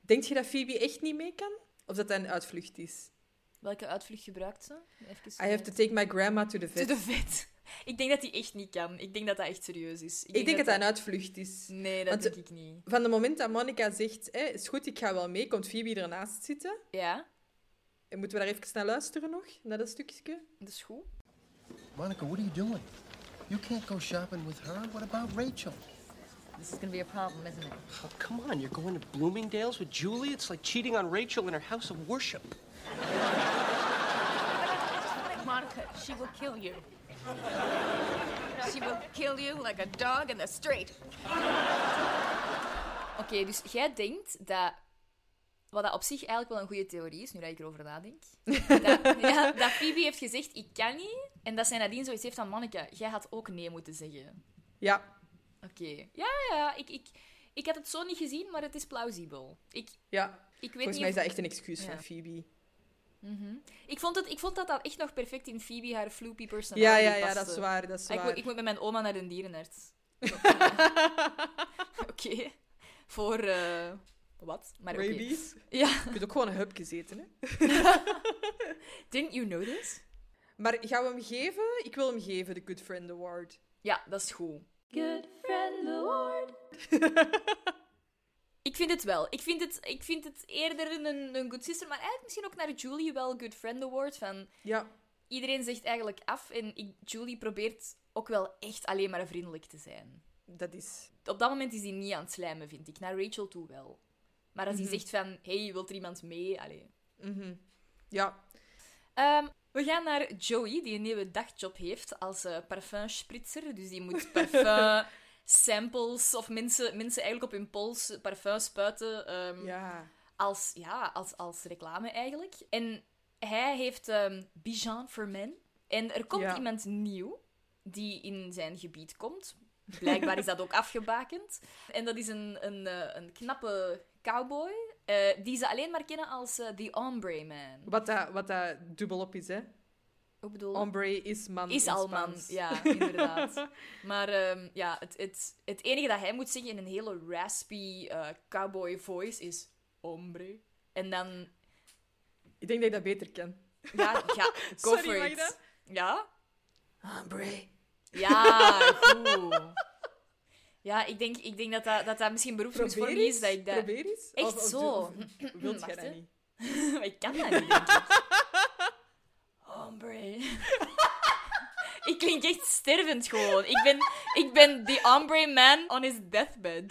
Denk je dat Phoebe echt niet mee kan? Of dat dat een uitvlucht is? Welke uitvlucht gebruikt ze? Even I have to take my grandma to the To vet. de vet. Ik denk dat hij echt niet kan. Ik denk dat dat echt serieus is. Ik denk dat dat een uitvlucht is. Nee, dat Want- denk ik niet. Van het moment dat Monica zegt, eh, is goed, ik ga wel mee, komt Phoebe ernaast zitten. Ja, En moeten we daar even naar luisteren nog, naar dat stukje? dat is goed. Monica, what are you doing? You can't go shopping with her. What about Rachel? This is going to be a problem, isn't it? Oh, come on, you're going to Bloomingdale's with Julie? It's like cheating on Rachel in her house of worship. Monica, she will kill you. She will kill you like a dog in the street. Oké, dus jij denkt dat... Wat dat op zich eigenlijk wel een goede theorie is, nu dat ik erover nadenk. dat, ja, dat Phoebe heeft gezegd, ik kan niet. En dat zij nadien zoiets heeft van, Monica, jij had ook nee moeten zeggen. Ja, Oké. Ja, ja, ik, ik, ik had het zo niet gezien, maar het is plausibel. Ik, ja. ik weet Volgens niet mij is dat echt een excuus Ja. van Phoebe. Ik vond, het, ik vond dat dat echt nog perfect in Phoebe haar floopy Ja, personality ja, ja, paste. dat is waar, dat is Ik, waar. moet- ik moet met mijn oma naar de dierenarts. Oké. Voor... eh, wat? Maar. Rabies. Ja. Je kunt ook gewoon een hupje eten, hè. Didn't you know this? Maar gaan we hem geven? Ik wil hem geven, de Good Friend Award. Ja, dat is goed. Good friend award. Ik vind het wel. Ik vind het, ik vind het eerder een, een good sister, maar eigenlijk misschien ook naar Julie wel good friend award. Van, Ja, iedereen zegt eigenlijk af en ik, Julie probeert ook wel echt alleen maar vriendelijk te zijn. dat is... Op dat moment is hij niet aan het slijmen, vind ik. Naar Rachel toe wel. Maar als hij zegt van, hey, wilt er iemand mee? Allee. Mhm. Ja, Ehm, we gaan naar Joey, die een nieuwe dagjob heeft als eh parfumspritzer. Dus die moet parfum samples of mensen, mensen eigenlijk op hun pols parfum spuiten. ehm, ja. als, ja, als, als reclame eigenlijk. En hij heeft ehm Bijan for Men. En er komt Ja. iemand nieuw die in zijn gebied komt. Blijkbaar is dat ook afgebakend. En dat is een, een, eh, een knappe cowboy, eh, die ze alleen maar kennen als eh, The Ombre Man. Wat dat, wat dat dubbelop is, hè. Ik bedoel, Ombre is man is al man. Ja, inderdaad. maar ehm, ja, het, het, het enige dat hij moet zeggen in een hele raspy eh, cowboy voice is Ombre. En dan, Ik denk dat ik dat beter ken. ja, ja go Sorry, for it. dat? Ja? Ombre. Ja, goed. Ja, ik denk, ik denk dat, dat, dat dat misschien beroepsmisvorming is. Dat ik dat... Probeer eens. Echt Of- of zo? doe- of Wilt jij dat niet? Ik kan dat niet, denk ik. Ik klink echt stervend gewoon. Ik ben, ik ben the ombre man on his deathbed.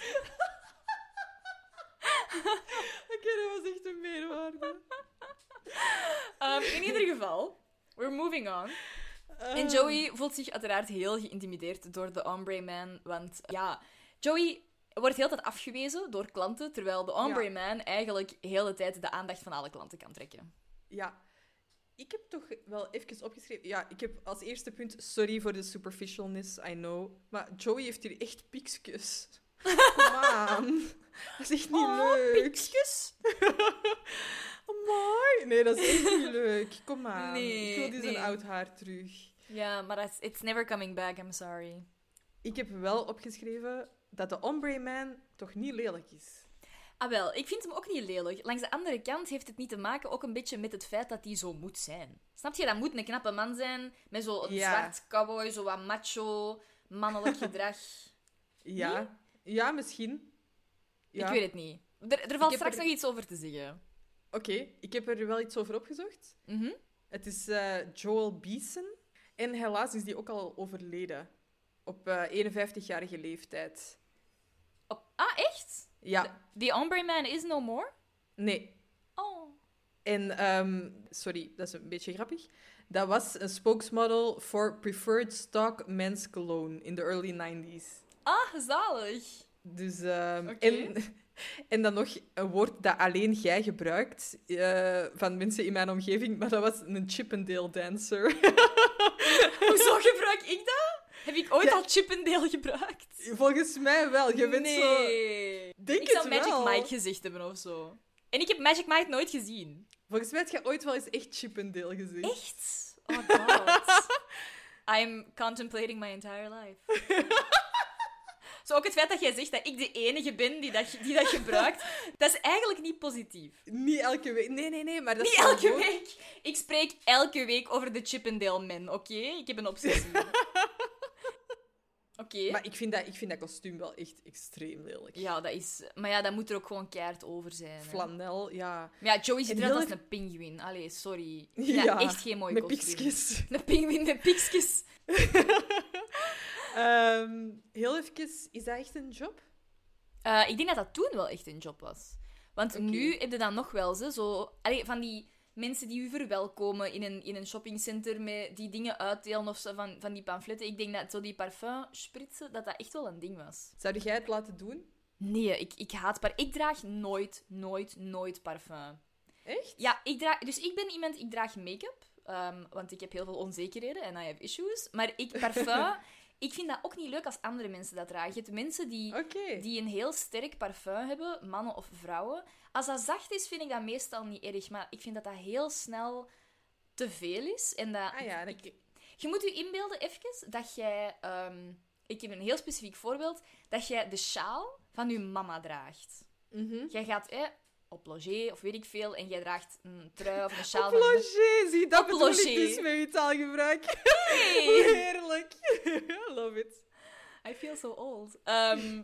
Oké, dat was echt een meerwaarde. Um, in ieder geval, we're moving on. Ah. En Joey voelt zich uiteraard heel geïntimideerd door de Ombre Man. Want ja, Joey wordt heel de tijd afgewezen door klanten, terwijl de Ombre Ja. Man eigenlijk heel de tijd de aandacht van alle klanten kan trekken. Ja. Ik heb toch wel even opgeschreven... Ja, ik heb als eerste punt... Sorry voor de superficialness, I know. Maar Joey heeft hier echt piksjes. Kom aan. Dat is echt niet Oh, leuk. Piksjes? Mooi. Nee, dat is echt niet leuk. Kom aan. Nee, ik wil die zijn nee. oud haar terug. Ja, maar that's, it's never coming back, I'm sorry. Ik heb wel opgeschreven dat de Ombre Man toch niet lelijk is. Ah wel, ik vind hem ook niet lelijk. Langs de andere kant heeft het niet te maken ook een beetje met het feit dat hij zo moet zijn. Snap je? Dat moet een knappe man zijn, met zo'n Ja. zwart cowboy, zo wat macho, mannelijk gedrag. Ja. Ja, misschien. Ja. Ik weet het niet. Er, er valt straks er- nog iets over te zeggen. Oké, ik heb er wel iets over opgezocht. Mhm. Het is eh, Joel Beeson. En helaas is die ook al overleden. Op eh 51-jarige leeftijd. Op- ah? Ja, The Ombre Man is no more? nee. Oh. En, ehm, sorry, dat is een beetje grappig. Dat was een spokesmodel voor Preferred Stock Men's Cologne in de early 90s. Ah, zalig. Dus, Oké. en, en dan nog een woord dat alleen jij gebruikt eh, van mensen in mijn omgeving, maar dat was een Chippendale dancer. Hoezo gebruik ik dat? Heb ik ooit Ja. al Chippendale gebruikt? Volgens mij wel. Je bent zo... nee. Denk ik zou het Magic wel. Mike gezegd hebben of zo. En ik heb Magic Mike nooit gezien. Volgens mij heb je ooit wel eens echt Chippendale gezien. Echt? Oh god. I'm contemplating my entire life. Zo ook het feit dat jij zegt dat ik de enige ben die dat, die dat gebruikt, dat is eigenlijk niet positief. Niet elke week. Nee, nee, nee, maar dat Niet elke week. Ik spreek elke week over de Chippendale Men, oké? Ik heb een obsessie. Oké. Maar ik vind, dat, ik vind dat kostuum wel echt extreem lelijk. Ja, dat is... Maar ja, dat moet er ook gewoon keihard over zijn. hè. Flanel, ja. Maar ja, Joey ziet eruit als een pinguïn. Allee, sorry. Ja, echt geen mooi Met kostuum. Een pinguïn met piksjes. Ehm, heel even, is dat echt een job? Eh, ik denk dat dat toen wel echt een job was. Want nu heb je dan nog wel ze, zo... Allee, van die mensen die u verwelkomen in een, in een shoppingcenter met die dingen uitdelen of zo, van, van die pamfletten. Ik denk dat zo die parfum spritsen, dat dat echt wel een ding was. Zou jij het laten doen? Nee, ik, ik haat par... Ik draag nooit, nooit, nooit parfum. Echt? Ja, ik draag... Dus ik ben iemand... Ik draag make-up. ehm, want ik heb heel veel onzekerheden en I have issues. Maar ik, parfum... ik vind dat ook niet leuk als andere mensen dat dragen. Je hebt mensen die die een heel sterk parfum hebben, mannen of vrouwen. Als dat zacht is, vind ik dat meestal niet erg. Maar ik vind dat dat heel snel te veel is. En dat, Ah ja, dat... Je moet je inbeelden even dat jij... ehm, ik heb een heel specifiek voorbeeld. Dat jij de sjaal van je mama draagt. Mhm. Jij gaat eh, op logé of weet ik veel en jij draagt een trui of een sjaal Op logé, zie, dat Op bedoel ik logé. dus met je taalgebruik. Hey, Heerlijk. I love it. I feel so old. Ehm,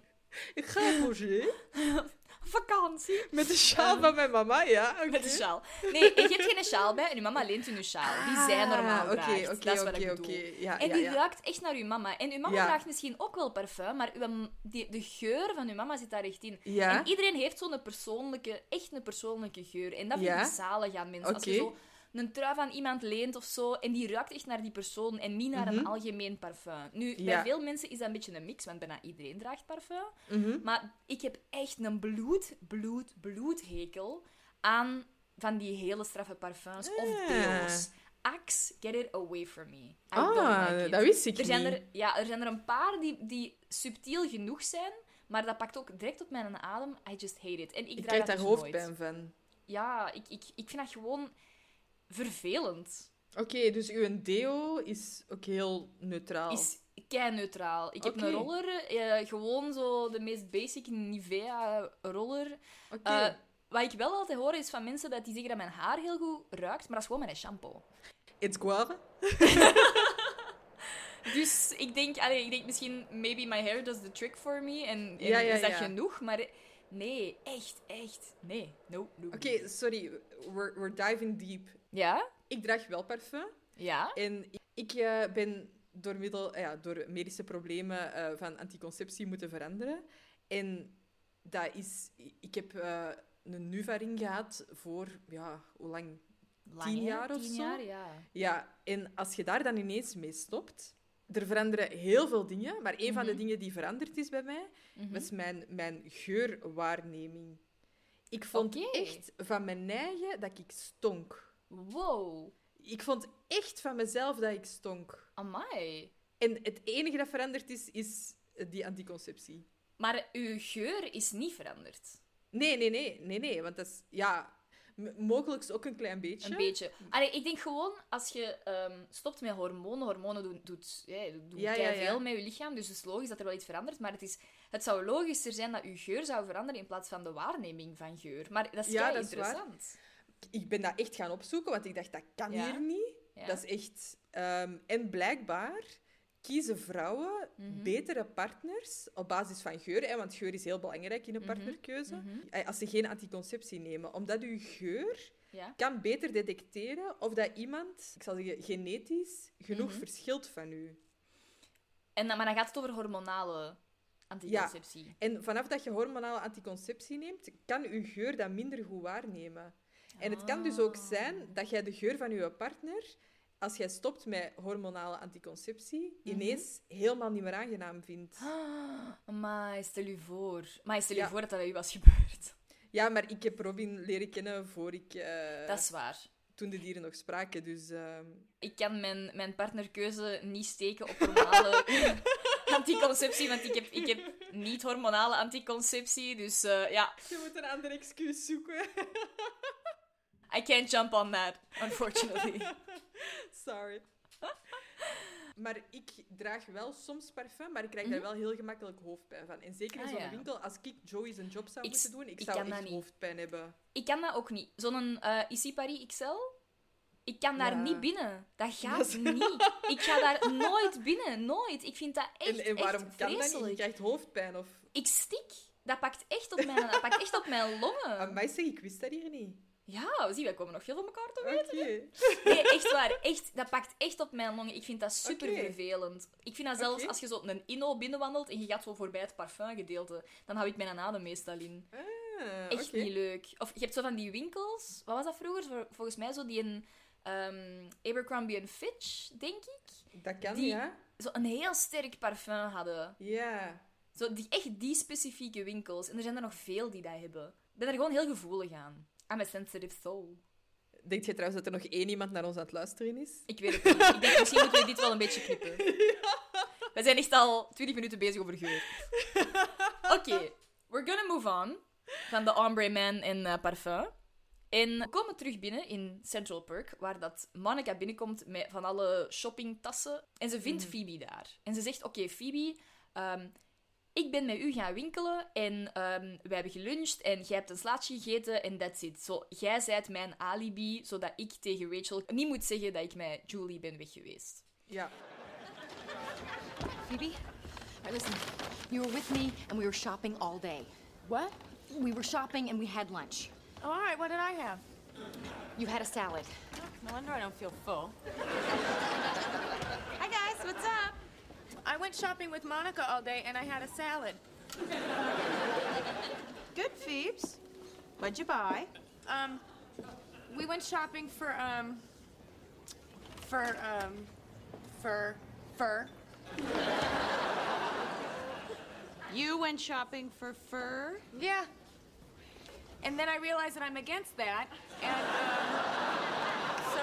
Ik ga op logé. vakantie. Met de sjaal van mijn mama, ja. Met een sjaal. Nee, je hebt geen sjaal bij en je mama leent u een sjaal. Die zij normaal Ah, draagt. Oké, oké, dat is wat oké, ik bedoel. Ja, En die ja. ruikt echt naar uw mama. En uw mama draagt misschien ook wel parfum, maar uw, die, de geur van uw mama zit daar echt in. En iedereen heeft zo'n persoonlijke, echt een persoonlijke geur. En dat vind ik zalig aan mensen. Als je zo een trui van iemand leent of zo, en die ruikt echt naar die persoon en niet naar een algemeen parfum. Nu, bij Mhm. Veel mensen is dat een beetje een mix, want bijna iedereen draagt parfum. Mhm. Maar ik heb echt een bloed, bloed, bloedhekel aan van die hele straffe parfums of Ah. deos. Axe, get it away from me. I Ah, like dat wist ik er zijn niet. Er, ja, er zijn er een paar die, die subtiel genoeg zijn, maar dat pakt ook direct op mijn adem. I just hate it. En ik, Ik draag krijg daar dus hoofdpijn nooit. van. Ja, ik, ik, ik vind dat gewoon vervelend. Oké, dus uw deo is ook heel neutraal. Is kei neutraal. Ik heb een roller, eh, gewoon zo de meest basic Nivea roller. Oké. Eh, wat ik wel altijd hoor is van mensen dat die zeggen dat mijn haar heel goed ruikt, maar dat is gewoon mijn shampoo. It's guave. Dus ik denk, allee, ik denk misschien, maybe my hair does the trick for me. En, en Ja, ja, is dat ja. genoeg? Maar nee, echt, echt. Nee, no, no. Oké, sorry. We're, we're diving deep. Ja? Ik draag wel parfum. Ja? En ik, eh, ben door, middel, eh, ja, door medische problemen eh, van anticonceptie moeten veranderen. En dat is... Ik heb een Nuvaring gehad voor, ja, hoe lang? Lang, Tien jaar of Tien zo? jaar, ja. Ja, en als je daar dan ineens mee stopt... Er veranderen heel veel dingen, maar een van de Mhm. dingen die veranderd is bij mij, Mhm. was mijn, mijn geurwaarneming. Ik vond echt van mijn eigen dat ik stonk. Wow. Ik vond echt van mezelf dat ik stonk. Amai. En het enige dat veranderd is, is die anticonceptie. Maar uw geur is niet veranderd. Nee, nee, nee, nee, nee. Want dat is, ja, mogelijk ook een klein beetje. Een beetje. Allee, ik denk gewoon, als je ehm, stopt met hormonen, hormonen doen, doet, ja, doen Ja, ja, ja. veel met je lichaam, dus het is logisch dat er wel iets verandert, maar het, is, het zou logischer zijn dat je geur zou veranderen in plaats van de waarneming van geur. Maar dat is Ja, dat is waar. interessant. Ik ben dat echt gaan opzoeken, want ik dacht, dat kan Ja? hier niet. Ja. Dat is echt... ehm, en blijkbaar kiezen vrouwen Mhm. betere partners op basis van geur. Hè, want geur is heel belangrijk in een Mhm. partnerkeuze. Mhm. Eh, Als ze geen anticonceptie nemen. Omdat uw geur Ja? kan beter detecteren of dat iemand, ik zal zeggen, genetisch genoeg verschilt van u. En, dan- maar dan gaat het over hormonale anticonceptie. En vanaf dat je hormonale anticonceptie neemt, kan je geur dat minder goed waarnemen. En het kan dus ook zijn dat jij de geur van je partner, als jij stopt met hormonale anticonceptie, Mhm. ineens helemaal niet meer aangenaam vindt. Maar stel je voor. Maar stel je Ja. voor dat dat bij u was gebeurd. Ja, maar ik heb Robin leren kennen voor ik... eh, Dat is waar. Toen de dieren nog spraken, dus... ehm, Ik kan mijn, mijn partnerkeuze niet steken op hormonale anticonceptie, want ik heb, ik heb niet hormonale anticonceptie. Dus eh, ja, Je moet een ander excuus zoeken. I can't jump on that, unfortunately. Sorry. Maar ik draag wel soms parfum, maar ik krijg daar wel heel gemakkelijk hoofdpijn van. En zeker in Mhm. Ah, zo'n ja. winkel, als ik Joey zijn job zou Ik moeten doen, ik, ik zou echt hoofdpijn hebben. Ik kan dat ook niet. Zo'n eh Ici Paris XL, ik kan daar Ja. niet binnen. Dat gaat Dat is- niet. Ik ga daar nooit binnen. Nooit. Ik vind dat echt, en, en waarom echt kan dat niet? vreselijk. Je krijgt hoofdpijn of... Ik stik. Dat pakt echt op mijn, dat pakt echt op mijn longen. Amai, zeg, ik wist dat hier niet. Ja, zie, wij komen nog veel van elkaar te weten. Nee, echt waar. Echt, dat pakt echt op mijn longen. Ik vind dat super vervelend. Ik vind dat zelfs als je zo een inno binnenwandelt en je gaat zo voorbij het parfumgedeelte, dan hou ik mijn adem meestal in. Ah, Echt niet leuk. Of je hebt zo van die winkels. Wat was dat vroeger? Vol- Volgens mij zo die een ehm, Abercrombie Fitch, denk ik. Dat kan, Die- ja. Zo een heel sterk parfum hadden. Ja. Zo die, echt die specifieke winkels. En er zijn er nog veel die dat hebben. Ik ben er gewoon heel gevoelig aan. I'm a sensitive soul. Denk je trouwens dat er nog één iemand naar ons aan het luisteren is? Ik weet het niet. Ik denk, misschien moeten we dit wel een beetje knippen. We zijn echt al 20 minuten bezig over geur. Oké, we're gonna move on van de Ombre Man en eh, parfum. En we komen terug binnen in Central Perk, waar dat Monica binnenkomt met van alle shoppingtassen. En ze vindt Phoebe daar. En ze zegt, oké Phoebe, ehm, ik ben met u gaan winkelen en ehm we hebben geluncht en jij hebt een slaatje gegeten en that's it. Zo, jij zijt mijn alibi, zodat ik tegen Rachel niet moet zeggen dat ik met Julie ben weg geweest. Ja. Phoebe? Right, listen. You were with me and we were shopping all day. What? We were shopping and we had lunch. Oh, all right, what did I have? You had a salad. No wonder I don't feel full. Hi, guys. What's up? I went shopping with Monica all day and I had a salad. Good, Phoebes. What'd you buy? Um, we went shopping for, um, for, um, for, fur. You went shopping for fur? Yeah. And then I realized that I'm against that. And um, so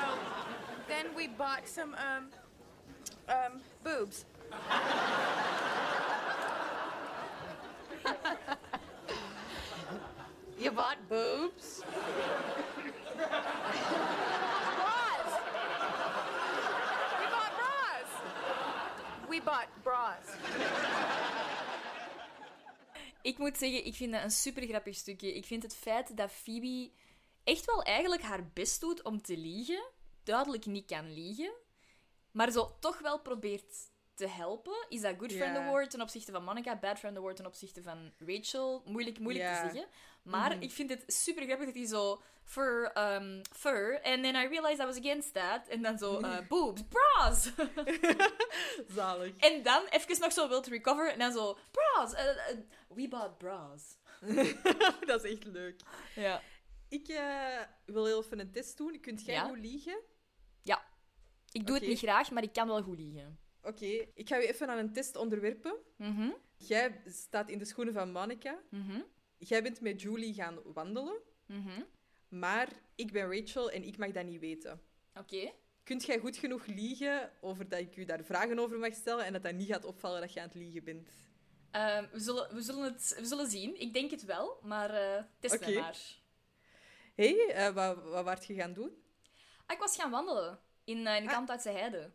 then we bought some um, um, boobs. You bought boobs? We bought bras! We bought bras. Ik moet zeggen, ik vind dat een super grappig stukje. Ik vind het feit dat Phoebe echt wel eigenlijk haar best doet om te liegen, duidelijk niet kan liegen, maar zo toch wel probeert te helpen. Is dat good friend award ten opzichte van Monica, bad friend award ten opzichte van Rachel? Moeilijk, moeilijk te zeggen. Maar ik vind het super grappig dat hij zo fur, um, fur, and then I realized I was against that, en dan zo uh, boobs, bras. Zalig. en dan even nog zo wilt recover, en dan zo bras. uh, uh, we bought bras. dat is echt leuk. Ja. Ik eh, wil heel even een test doen. Kunt jij Ja? goed liegen? Ja. Ik doe het niet graag, maar ik kan wel goed liegen. Oké, ik ga je even aan een test onderwerpen. Mhm. Jij staat in de schoenen van Monica. Mhm. Jij bent met Julie gaan wandelen. Mhm. Maar ik ben Rachel en ik mag dat niet weten. Oké. Kunt jij goed genoeg liegen over dat ik u daar vragen over mag stellen en dat dat niet gaat opvallen dat je aan het liegen bent? Ehm, we, zullen, we, zullen het, we zullen zien. Ik denk het wel, maar eh test mij maar. Hé, hey, eh, wat, wat waart je gaan doen? Ah, ik was gaan wandelen in, eh in de Ah. kant uit heide.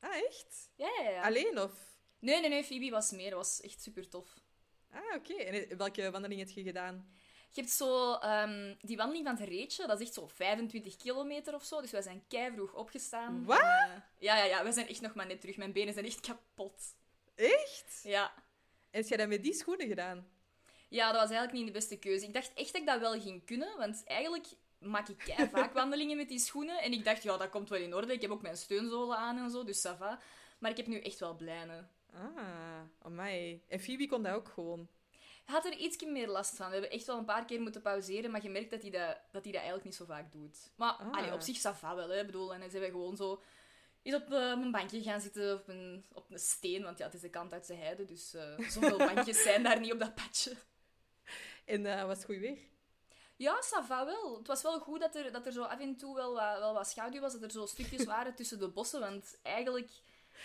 Ah, echt? Ja, ja, ja. Alleen of? Nee, nee, nee, Phoebe was meer. Dat was echt super tof. Ah, oké. En welke wandeling heb je gedaan? Je hebt zo ehm, die wandeling van het Reetje, dat is echt zo 25 kilometer of zo. Dus wij zijn keivroeg opgestaan. Wat? Eh, ja, ja, ja, we zijn echt nog maar net terug. Mijn benen zijn echt kapot. Echt? Ja. En heb jij dat met die schoenen gedaan? Ja, dat was eigenlijk niet de beste keuze. Ik dacht echt dat ik dat wel ging kunnen, want eigenlijk maak ik kei vaak wandelingen met die schoenen. En ik dacht, ja, dat komt wel in orde. Ik heb ook mijn steunzolen aan en zo, dus ça va. Maar ik heb nu echt wel blijnen. Ah, amai. En Phoebe kon dat ook gewoon. Had er iets meer last van. We hebben echt wel een paar keer moeten pauzeren, maar je merkt dat hij dat, dat, hij dat eigenlijk niet zo vaak doet. Maar Ah. allee, op zich ça va wel, hè. Ik bedoel, en dan zijn gewoon zo... Is op, eh, op een bankje gaan zitten, op een, op een steen, want ja, het is de kant uit zijn heide, dus eh, zoveel bankjes zijn daar niet op dat padje. En eh, was het goed weer? Ja, ça va wel. Het was wel goed dat er, dat er zo af en toe wel wat, wel wat schaduw was, dat er zo stukjes waren tussen de bossen, want eigenlijk...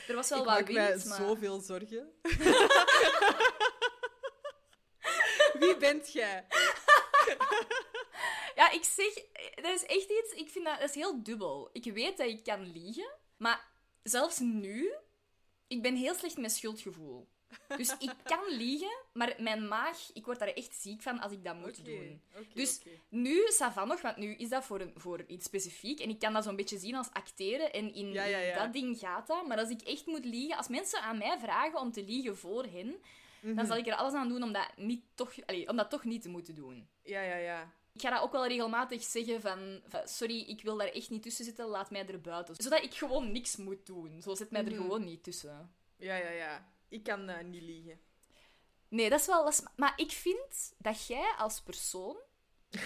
Er was wel ik wat maak mij maar... zoveel zorgen. Wie bent jij? Ja, ik zeg, dat is echt iets, ik vind dat, dat is heel dubbel. Ik weet dat ik kan liegen, maar zelfs nu, ik ben heel slecht met schuldgevoel. Dus ik kan liegen, maar mijn maag, ik word daar echt ziek van als ik dat moet doen. Dus nu, ça va nog, want nu is dat voor, een, voor iets specifiek. En ik kan dat zo'n beetje zien als acteren. En in, Ja, ja, in ja. dat ding gaat dat. Maar als ik echt moet liegen, als mensen aan mij vragen om te liegen voor hen, Mhm. dan zal ik er alles aan doen om dat, niet toch, om dat toch niet te moeten doen. Ja, ja, ja. Ik ga dat ook wel regelmatig zeggen van, van, sorry, ik wil daar echt niet tussen zitten, laat mij er buiten. Zodat ik gewoon niks moet doen. Zo zet mij er Mhm. gewoon niet tussen. Ja, ja, ja. Ik kan eh, niet liegen. Nee, dat is wel... dat is- maar ik vind dat jij als persoon...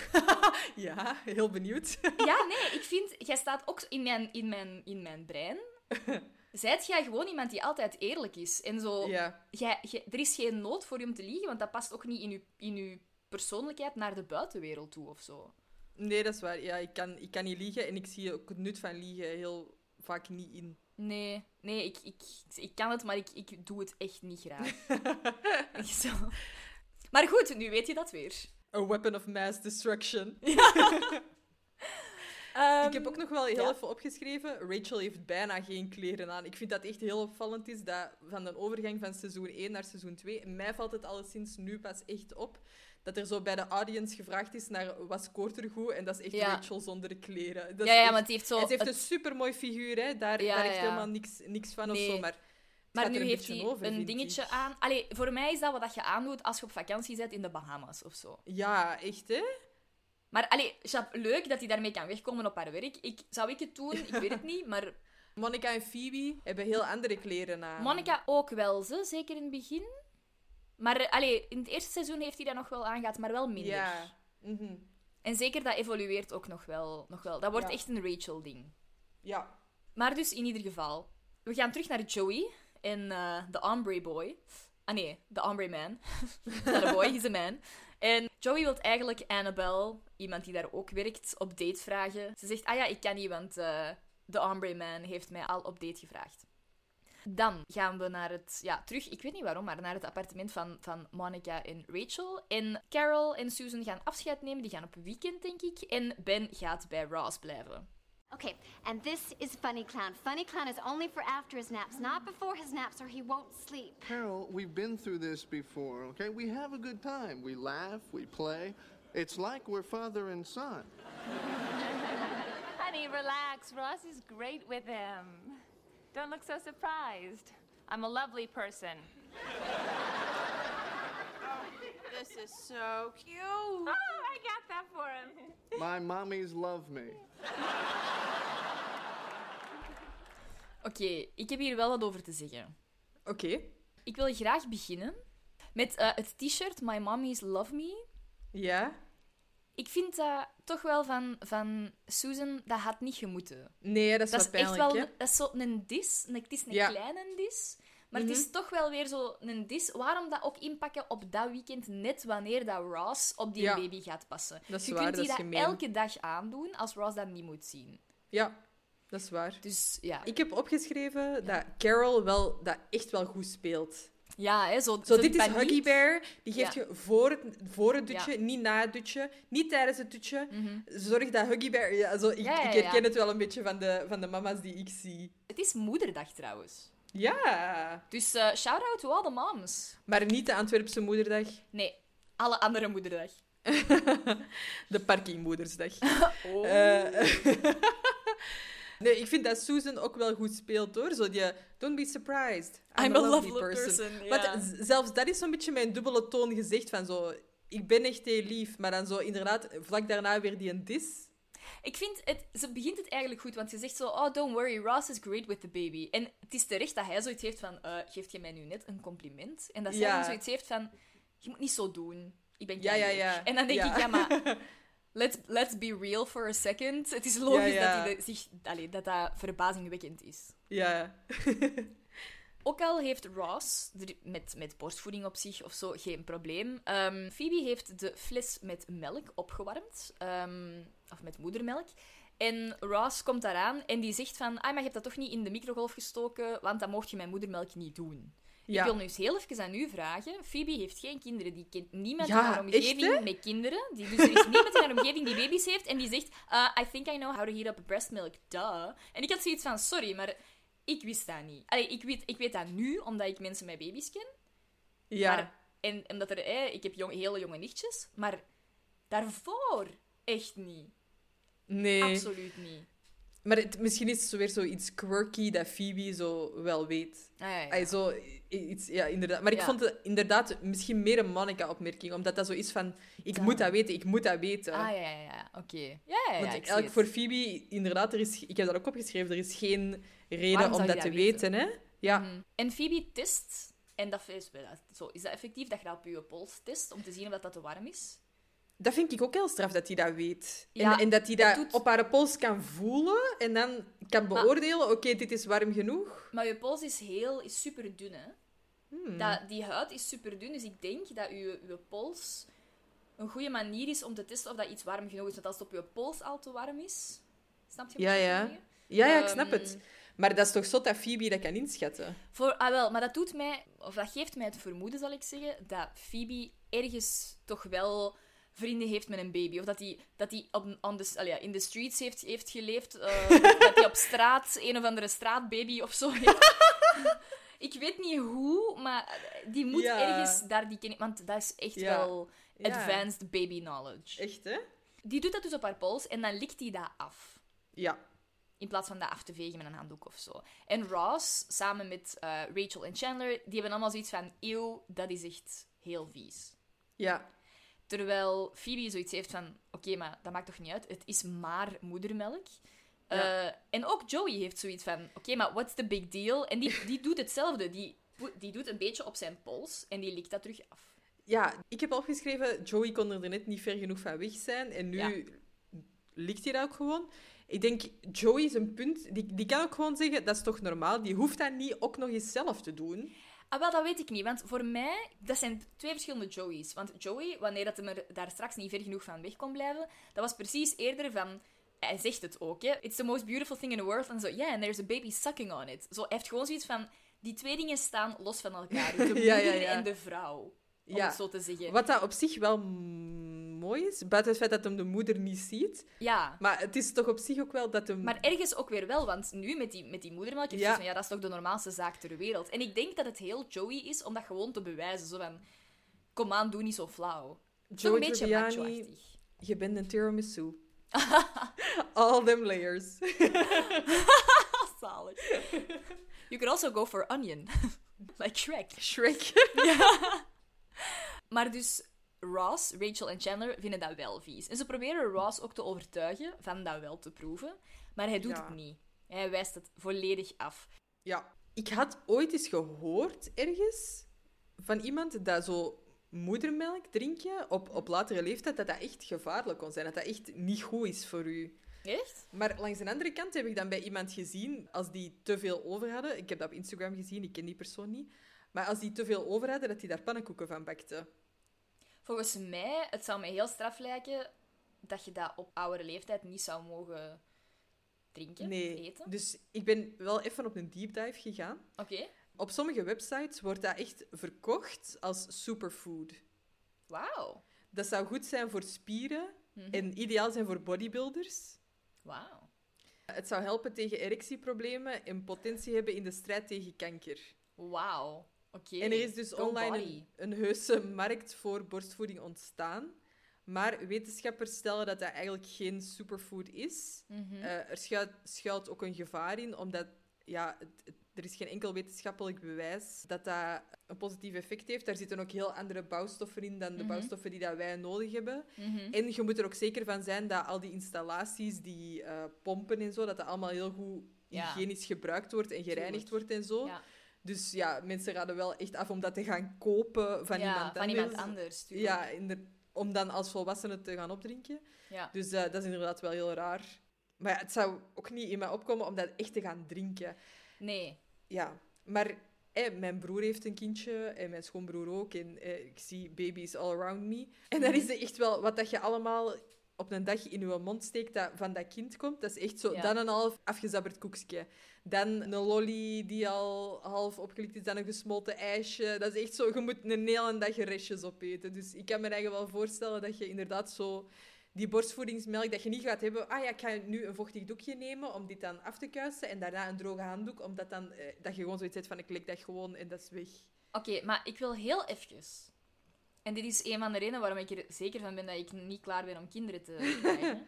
Ja, heel benieuwd. Ja, nee, ik vind... Jij staat ook in mijn, in mijn, in mijn brein. Zijt jij gewoon iemand die altijd eerlijk is. En zo... ja. Jij, jij- er is geen nood voor je om te liegen, want dat past ook niet in je, in je persoonlijkheid naar de buitenwereld toe of zo. Nee, dat is waar. Ja, ik kan, ik kan niet liegen en ik zie ook het nut van liegen heel vaak niet in. Nee, nee, ik, ik, ik kan het, maar ik, ik doe het echt niet graag. Zo. Maar goed, nu weet je dat weer. A weapon of mass destruction. Ehm, ik heb ook nog wel heel ja. even opgeschreven. Rachel heeft bijna geen kleren aan. Ik vind dat echt heel opvallend is dat van de overgang van seizoen 1 naar seizoen 2. Mij valt het alleszins nu pas echt op dat er zo bij de audience gevraagd is naar wat scoort er goed. En dat is echt Ja. Rachel zonder kleren. Dat ja, ja, echt- want die heeft zo... ze heeft het- een supermooi figuur, hè. Daar, Ja, daar heeft helemaal niks, niks van Nee. of zo. Maar, Maar nu heeft hij over, een dingetje ik. aan. Allee, voor mij is dat wat je aandoet als je op vakantie bent in de Bahamas of zo. Ja, echt, hè? Maar allee, leuk dat hij daarmee kan wegkomen op haar werk. Ik, zou ik het doen? Ik weet het niet. Maar Monica en Phoebe hebben heel andere kleren aan. Monica ook wel, ze, zeker in het begin. Maar allee, in het eerste seizoen heeft hij dat nog wel aangehad, maar wel minder. Ja. Mhm. En zeker dat evolueert ook nog wel. Nog wel. Dat wordt Ja. echt een Rachel-ding. Ja. Maar dus in ieder geval. We gaan terug naar Joey en eh, de Ombre Boy. Ah nee, de Ombre Man. Not a boy, he's a man. En Joey wil eigenlijk Annabelle, iemand die daar ook werkt, op date vragen. Ze zegt, ah ja, ik kan niet, want eh, de Ombre Man heeft mij al op date gevraagd. Dan gaan we naar het, ja, terug, ik weet niet waarom, maar naar het appartement van, van Monica en Rachel. En Carol en Susan gaan afscheid nemen, die gaan op weekend, denk ik. En Ben gaat bij Ross blijven. Okay, and this is Funny Clown. Funny Clown is only for after his naps, not before his naps, or he won't sleep. Carol, we've been through this before, okay? We have a good time. We laugh, we play. It's like we're father and son. Honey, relax. Ross is great with him. Don't look so surprised. I'm a lovely person. This is so cute. Oh, I got that for him. My mommies love me. Oké, ik heb hier wel wat over te zeggen. Oké. Ik wil graag beginnen met eh, het t-shirt My Mommy's Love Me. Ja. Ik vind dat toch wel van, van Susan, dat had niet gemoeten. Nee, dat is Dat wel is echt pijnlijk, wel hè? dat is zo een dis. een- Het is een Ja. kleine dis. Maar het Mhm. is toch wel weer zo een dis. Waarom dat ook inpakken op dat weekend, net wanneer dat Ross op die Ja. baby gaat passen? Dat is Je waar, kunt die dat elke dag aandoen als Ross dat niet moet zien. Ja, dat is waar. Dus ja, Ik heb opgeschreven dat Carol wel, dat echt wel goed speelt. Ja hè, zo, Zo, dit is. Huggy Bear. Die geeft Ja. je voor het, voor het dutje, Ja. niet na het dutje, niet tijdens het dutje. Mhm. Zorg dat Huggy Bear... Ja, zo, ik, herken het wel een beetje van de, van de mama's die ik zie. Het is moederdag trouwens. Ja, Dus eh shout-out to all the moms. maar niet de Antwerpse moederdag. Nee, alle andere moederdag. De parkingmoedersdag. Oh. Eh, nee, ik vind dat Susan ook wel goed speelt, hoor. Zo die, don't be surprised. I'm a lovely person, z- zelfs dat is zo'n beetje mijn dubbele toon gezegd van zo... Ik ben echt heel lief, maar dan zo inderdaad vlak daarna weer die een dis. Ik vind, het, ze begint het eigenlijk goed, want ze zegt zo, oh, don't worry, Ross is great with the baby. En het is terecht dat hij zoiets heeft van, eh geeft je mij nu net een compliment? En dat zij Ja. dan zoiets heeft van, je moet niet zo doen. Ik ben Ja, ja, ja. En dan denk Ja. ik, ja, maar... Let's, let's be real for a second. Het is logisch Ja, ja. Dat, hij zich, allee, dat dat verbazingwekkend is. Ja. Ook al heeft Ross met, met borstvoeding op zich of zo geen probleem. Ehm, Phoebe heeft de fles met melk opgewarmd. ehm, of met moedermelk. En Ross komt daaraan en die zegt van... Ah, maar je hebt dat toch niet in de microgolf gestoken, want dan mocht je mijn moedermelk niet doen. Ja. Ik wil nu eens heel even aan u vragen. Phoebe heeft geen kinderen. Die kent niemand Ja, in haar omgeving echt, met kinderen. Die, dus er is niemand in haar omgeving die baby's heeft. En die zegt, uh, I think I know how to heat up breast milk. Duh. En ik had zoiets van, sorry, maar ik wist dat niet. Allee, ik, weet, ik weet dat nu, omdat ik mensen met baby's ken. Ja. Maar, en omdat er, eh, ik heb jong, hele jonge nichtjes, maar daarvoor echt niet. Nee. Absoluut niet. Maar het, misschien is het zo weer zoiets quirky dat Phoebe zo wel weet. Ah, ja, ja. Ay, zo, iets, ja, inderdaad. Maar ik Ja. vond het inderdaad misschien meer een Monica-opmerking, omdat dat zo is van... Ik moet dat weten, ik moet dat weten. Ah, ja, ja, ja. Oké. Ja, ja, ja. Want het. voor Phoebe, inderdaad, er is, ik heb dat ook opgeschreven, er is geen reden Waarom om dat te weten. weten? hè? Ja. Mhm. En Phoebe test, en dat is, wel- zo, is dat effectief dat je dat op je pols test om te zien of dat, dat te warm is? Dat vind ik ook heel straf dat hij dat weet. Ja, en, en dat hij dat doet- op haar pols kan voelen en dan kan beoordelen, oké, dit is warm genoeg. Maar je pols is heel, is super dun, hè? Hmm. Dat, die huid is super dun, dus ik denk dat je, je pols een goede manier is om te testen of dat iets warm genoeg is. Want als het op je pols al te warm is, snap je wat Ja, ja. Ja, ja, ik snap Ehm, het. Maar dat is toch zot dat Phoebe dat kan inschatten? Voor, ah wel, maar dat doet mij, of dat geeft mij het vermoeden, zal ik zeggen, dat Phoebe ergens toch wel vrienden heeft met een baby. Of dat hij dat die op, on the, allee, ja, in de streets heeft, heeft geleefd. eh, dat hij op straat een of andere straatbaby of zo heeft. ik weet niet hoe, maar die moet Ja. ergens daar die kennis... Want dat is echt Ja. wel advanced baby knowledge. Echt, hè? Die doet dat dus op haar pols en dan likt hij dat af. Ja. In plaats van dat af te vegen met een handdoek of zo. En Ross, samen met eh, Rachel en Chandler, die hebben allemaal zoiets van... Eeuw, dat is echt heel vies. Ja. Terwijl Phoebe zoiets heeft van... Oké, maar dat maakt toch niet uit? Het is maar moedermelk. Ja. Eh, en ook Joey heeft zoiets van... Oké, maar what's the big deal? En die, die doet hetzelfde. Die, die doet een beetje op zijn pols en die likt dat terug af. Ja, ik heb opgeschreven, Joey kon er net niet ver genoeg van weg zijn. En nu Ja. ligt hij dat ook gewoon. Ik denk, Joey is een punt... Die, die kan ook gewoon zeggen, dat is toch normaal? Die hoeft dat niet ook nog eens zelf te doen. Ah, wel, dat weet ik niet. Want voor mij, dat zijn twee verschillende Joey's. Want Joey, wanneer dat hem er daar straks niet ver genoeg van weg kon blijven, dat was precies eerder van... Hij zegt het ook, hè. It's the most beautiful thing in the world. En zo, yeah, and there's a baby sucking on it. Zo, hij heeft gewoon zoiets van... Die twee dingen staan los van elkaar. De moeder Ja, ja, ja. en de vrouw. Om Ja. het zo te zeggen. Wat dat op zich wel mooi is, buiten het feit dat hem de moeder niet ziet. Ja. Maar het is toch op zich ook wel dat hem... Maar ergens ook weer wel, want nu met die, met die moedermelk, Ja. van, ja, dat is toch de normaalste zaak ter wereld. En ik denk dat het heel Joey is om dat gewoon te bewijzen. Zo van, kom aan, doe niet zo flauw. Joey een beetje. Je bent een tiramisu. All them layers. Zalig. You could also go for onion. like Shrek. Shrek. Maar dus Ross, Rachel en Chandler vinden dat wel vies. En ze proberen Ross ook te overtuigen van dat wel te proeven. Maar hij doet Ja. het niet. Hij wijst het volledig af. Ja, ik had ooit eens gehoord ergens van iemand dat zo moedermelk drinken op, op latere leeftijd, dat dat echt gevaarlijk kon zijn. Dat dat echt niet goed is voor u. Echt? Maar langs de andere kant heb ik dan bij iemand gezien, als die te veel over hadden, ik heb dat op Instagram gezien, ik ken die persoon niet, maar als die te veel over hadden, dat die daar pannenkoeken van bakte. Volgens mij, het zou mij heel straf lijken dat je dat op oudere leeftijd niet zou mogen drinken, Nee, eten. dus ik ben wel even op een deep dive gegaan. Oké. Op sommige websites wordt dat echt verkocht als superfood. Wauw. Dat zou goed zijn voor spieren Mhm. en ideaal zijn voor bodybuilders. Wauw. Het zou helpen tegen erectieproblemen en potentie hebben in de strijd tegen kanker. Wauw. En er is dus online een, een heuse markt voor borstvoeding ontstaan. Maar wetenschappers stellen dat dat eigenlijk geen superfood is. Mhm. Eh, er schuilt, schuilt ook een gevaar in, omdat ja, het- het- er is geen enkel wetenschappelijk bewijs dat dat een positief effect heeft. Daar zitten ook heel andere bouwstoffen in dan de Mhm. bouwstoffen die dat wij nodig hebben. Mhm. En je moet er ook zeker van zijn dat al die installaties, die eh, pompen en zo, dat dat allemaal heel goed Ja. hygiënisch gebruikt wordt en gereinigd wordt en zo. Ja. Dus ja, mensen raden wel echt af om dat te gaan kopen van Ja, iemand van anders. iemand anders, tuurlijk. Ja, inder- om dan als volwassene te gaan opdrinken. Ja. Dus eh, dat is inderdaad wel heel raar. Maar ja, het zou ook niet in mij opkomen om dat echt te gaan drinken. Nee. Ja, maar eh, mijn broer heeft een kindje en mijn schoonbroer ook. En eh, ik zie baby's all around me. En dan Mhm. is het echt wel wat dat je allemaal op een dag in je mond steekt dat van dat kind komt. Dat is echt zo. Ja. Dan een half afgezabberd koekje. Dan een lolly die al half opgelikt is. Dan een gesmolten ijsje. Dat is echt zo. Je moet een hele dag restjes opeten. Dus ik kan me eigenlijk wel voorstellen dat je inderdaad zo die borstvoedingsmelk, dat je niet gaat hebben, ah ja, ik ga nu een vochtig doekje nemen om dit dan af te kuisen en daarna een droge handdoek, omdat dan, eh, dat je gewoon zoiets hebt van, ik lik dat gewoon en dat is weg. Oké, maar ik wil heel even... En dit is een van de redenen waarom ik er zeker van ben dat ik niet klaar ben om kinderen te krijgen.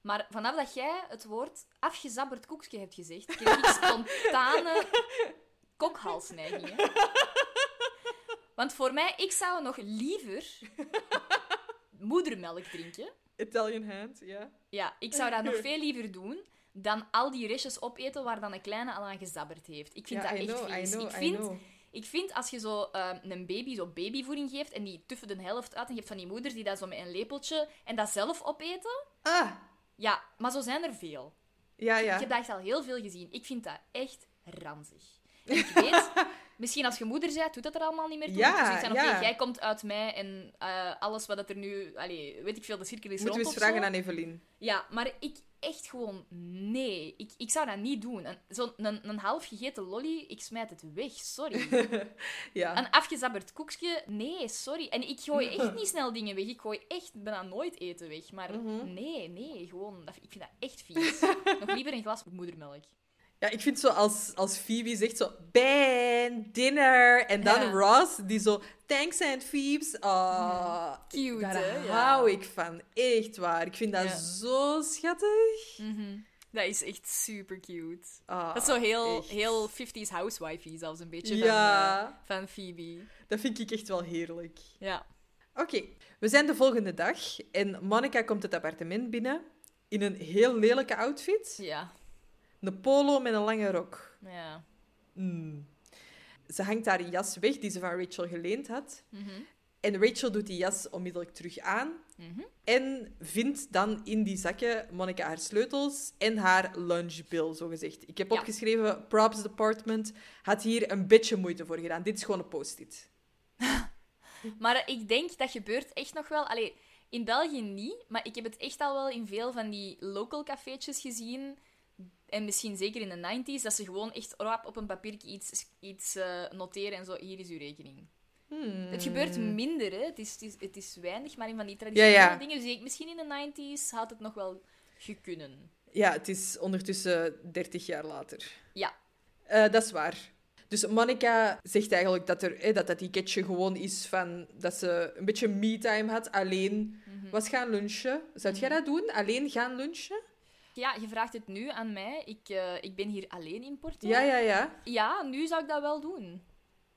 Maar vanaf dat jij het woord afgezabberd koekje hebt gezegd, kreeg ik spontane kokhalsneigingen. Want voor mij, ik zou nog liever moedermelk drinken. Italian hand, ja. Ja, ik zou dat nog veel liever doen dan al die restjes opeten waar dan een kleine al aan gezabberd heeft. Ik vind Ja, dat I echt know, vies. know, ik, vind. Ik vind als je zo eh, een baby zo babyvoeding geeft en die tuffen de helft uit en je hebt van die moeders die dat zo met een lepeltje en dat zelf opeten. Ah, Ja, maar zo zijn er veel. ja, Ik ja. heb dat echt al heel veel gezien. Ik vind dat echt ranzig. En ik weet, misschien als je moeder bent, doet dat er allemaal niet meer toe. Ja, je zoiets van, oké, ja. jij komt uit mij en eh, alles wat dat er nu... Allee, weet ik veel, de cirkel is Moeten we rond eens vragen zo. aan Evelien. Ja, maar ik echt gewoon... Nee, ik, ik zou dat niet doen. Een- Zo'n een, een half gegeten lolly, ik smijt het weg. Sorry. Ja. Een afgezabberd koekje, nee, sorry. En ik gooi echt niet snel dingen weg. Ik gooi echt bijna nooit eten weg. Maar Mhm. nee, nee, gewoon... Ik vind dat echt vies. Nog liever een glas moedermelk. Ja, ik vind zo als, als Phoebe zegt zo, Ben, dinner. En dan Ja. Ross, die zo, thanks and Phoebes. Ah, Cute, daar hè? Ja. hou ik van. Echt waar. Ik vind dat zo schattig. Mhm. Dat is echt super cute. Ah, dat is zo heel, echt. heel 50s housewifey, zelfs een beetje Ja. van, eh, van Phoebe. Dat vind ik echt wel heerlijk. Ja. Oké, we zijn de volgende dag en Monica komt het appartement binnen in een heel lelijke outfit. Ja. Een polo met een lange rok. Ja. Mm. Ze hangt haar jas weg die ze van Rachel geleend had. Mhm. En Rachel doet die jas onmiddellijk terug aan. En vindt dan in die zakken Monica haar sleutels en haar lunchbill, zogezegd. Ik heb Ja. opgeschreven, props department had hier een beetje moeite voor gedaan. Dit is gewoon een post-it. Maar ik denk dat gebeurt echt nog wel. Allee, in België niet, maar ik heb het echt al wel in veel van die local cafeetjes gezien. En misschien zeker in de 90s, dat ze gewoon echt rap op een papiertje iets, iets eh, noteren en zo. Hier is uw rekening. Het gebeurt minder, hè. Het is, het, is, het is weinig, maar in van die traditionele ja. dingen. Dus ik- misschien in de 90s had het nog wel gekunnen. Ja, het is ondertussen 30 jaar later. Ja. Eh, dat is waar. Dus Monica zegt eigenlijk dat, er, hè, dat dat ticketje gewoon is van dat ze een beetje me-time had, alleen Mhm. was gaan lunchen. Zou jij dat doen? Alleen gaan lunchen? Ja, je vraagt het nu aan mij. Ik, eh, ik ben hier alleen in Porto. Ja, ja, ja. Ja, nu zou ik dat wel doen.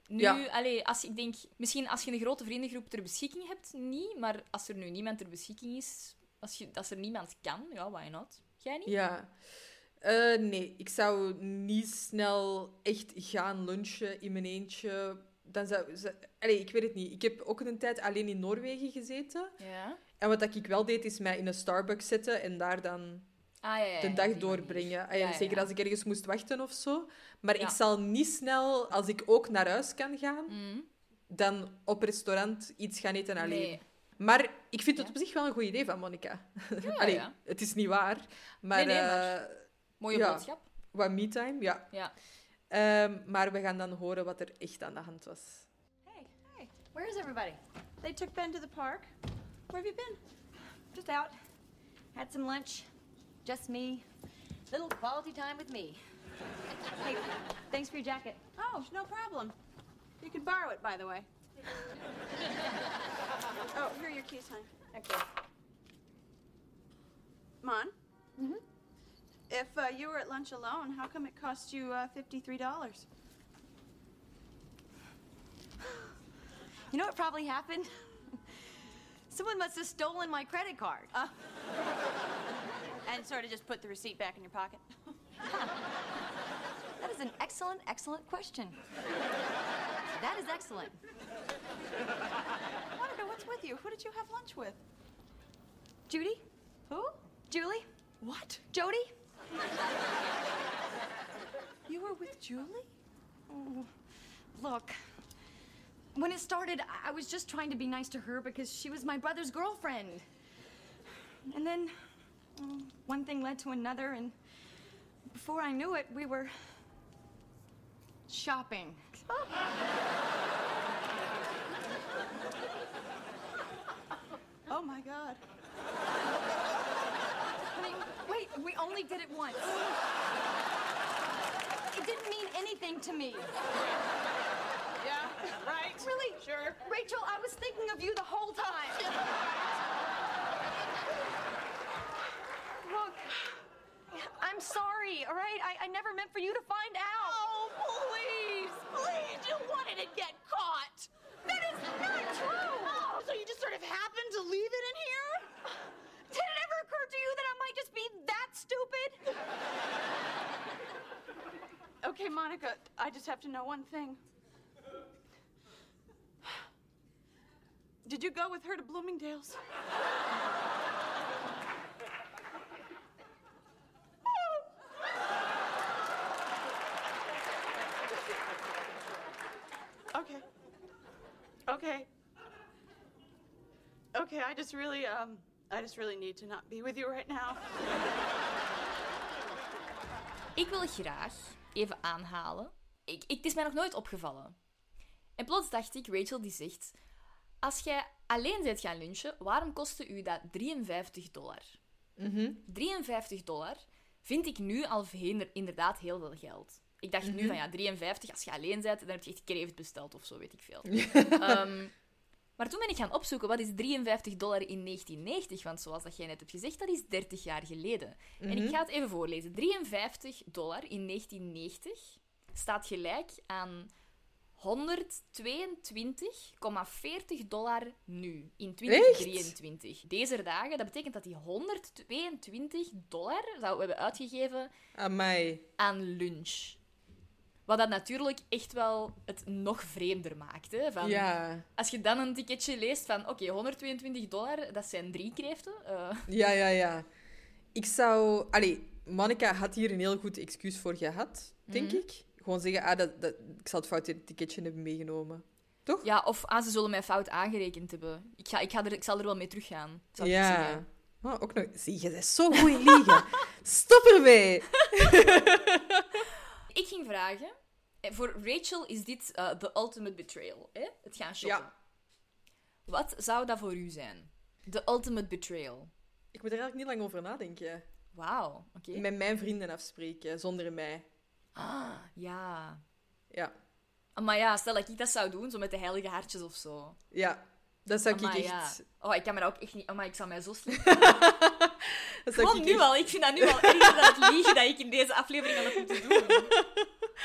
Nu, Ja. allee, als, ik denk, misschien als je een grote vriendengroep ter beschikking hebt, niet. Maar als er nu niemand ter beschikking is, als, je, als er niemand kan, ja, why not? Jij niet? Ja. Eh, nee, ik zou niet snel echt gaan lunchen in mijn eentje. Dan zou, zou- allee, ik weet het niet. Ik heb ook een tijd alleen in Noorwegen gezeten. Ja. En wat ik wel deed, is mij in een Starbucks zetten en daar dan Ah, ja, ja, de dag doorbrengen. Ah manier. ja, Ja, ja, zeker als ik ergens moest wachten of zo. Maar Ja. ik zal niet snel, als ik ook naar huis kan gaan, Mhm. dan op restaurant iets gaan eten alleen. Nee. Maar ik vind het op zich wel een goed idee van Monica. Allee, ja. het is niet waar. Maar, Nee, nee, maar eh, Mooie ja. boodschap. wat me-time, ja. Ja. Ehm, maar we gaan dan horen wat er echt aan de hand was. Hey, hey, where is everybody? They took Ben to the park. Where have you been? Just out. Had some lunch. Just me. Little quality time with me. Hey, thanks for your jacket. Oh, no problem. You can borrow it, by the way. oh, here are your keys, hon. Okay. Mon? Mm-hmm. If uh, you were at lunch alone, how come it cost you uh, $53? You know what probably happened? Someone must have stolen my credit card. And sort of just put the receipt back in your pocket. That is an excellent, excellent question. That is excellent. Monica, what's with you? Who did you have lunch with? Judy? Who? Julie? What? Jody? You were with Julie? Oh, look. When it started, I- I was just trying to be nice to her because she was my brother's girlfriend. And then one thing led to another, and before I knew it, we were shopping. Oh my god. Honey, wait, we only did it once. It didn't mean anything to me. Yeah, right? Really? Sure. Rachel, I was thinking of you the whole time. I'm sorry, all right? I, I never meant for you to find out. Oh, please, please, you wanted to get caught. That is not true. Oh, so you just sort of happened to leave it in here? Did it ever occur to you that I might just be that stupid? Okay, Monica, I just have to know one thing. Did you go with her to Bloomingdale's? Okay. Okay, I just really, um, I just really need to not be with you right now. Ik wil graag even aanhalen. Ik, ik, het is mij nog nooit opgevallen. En plots dacht ik, Rachel die zegt... Als jij alleen bent gaan lunchen, waarom kostte u dat 53 dollar? 53 dollar vind ik nu al inderdaad heel veel geld. Ik dacht nu van ja, 53, als je alleen bent, dan heb je echt kreeft besteld of zo, weet ik veel. Ehm, maar toen ben ik gaan opzoeken, wat is 53 dollar in 1990? Want zoals dat jij net hebt gezegd, dat is 30 jaar geleden. En ik ga het even voorlezen. 53 dollar in 1990 staat gelijk aan 122,40 dollar nu, in 2023. Deze dagen, dat betekent dat die 122 dollar we hebben uitgegeven Aan mij. aan lunch. Wat dat natuurlijk echt wel het nog vreemder maakt. Hè? Van, Ja. Als je dan een ticketje leest van, oké, 122 dollar, dat zijn drie kreeften. Eh, Ja, ja, ja. Ik zou... Allee, Monica had hier een heel goed excuus voor gehad, denk Mhm. ik. Gewoon zeggen, ah, dat, dat, ik zal het foute ticketje hebben meegenomen. Toch? ja, of ah, ze zullen mij fout aangerekend hebben. Ik, ga, ik, ga er, ik zal er wel mee teruggaan. Ik ja. Oh, ook nog... Zie, je bent zo goed liegen. Stop ermee! Ik ging vragen, eh, voor Rachel is dit eh, the ultimate betrayal. Hè? Het gaan shoppen. Ja. Wat zou dat voor u zijn? The ultimate betrayal. Ik moet er eigenlijk niet lang over nadenken. Wauw, oké. Met mijn vrienden afspreken, zonder mij. Ah, ja. Ja. Maar ja, stel dat ik dat zou doen, zo met de heilige hartjes of zo. Ja. Dat zou Amai, ik echt... ja. Oh, ik kan me dat ook echt niet... Oh, ik zou mij zo slecht... Dat zou ik nu echt- al. Ik vind dat nu al erger dan het liegen dat ik in deze aflevering al heb moeten doen.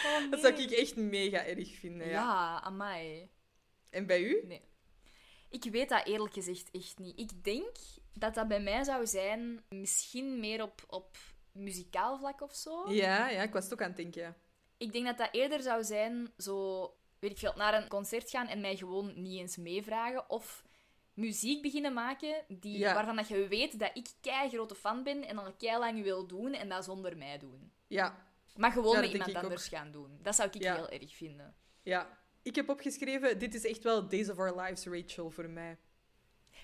Oh, Dat zou ik echt mega erg vinden, ja. Ja, amai. En bij u? Nee. Ik weet dat eerlijk gezegd echt niet. Ik denk dat dat bij mij zou zijn, misschien meer op, op muzikaal vlak of zo. Ja, ja, ik was het ook aan het denken. Ik denk dat dat eerder zou zijn, zo, weet ik veel, naar een concert gaan en mij gewoon niet eens meevragen. Of muziek beginnen maken die, Ja. waarvan dat je weet dat ik kei grote fan ben en al kei lang wil doen en dat zonder mij doen. Ja, Maar gewoon Ja, met iemand anders ook. gaan doen. Dat zou ik Ja. heel erg vinden. ja. Ik heb opgeschreven, dit is echt wel Days of Our Lives, Rachel, voor mij.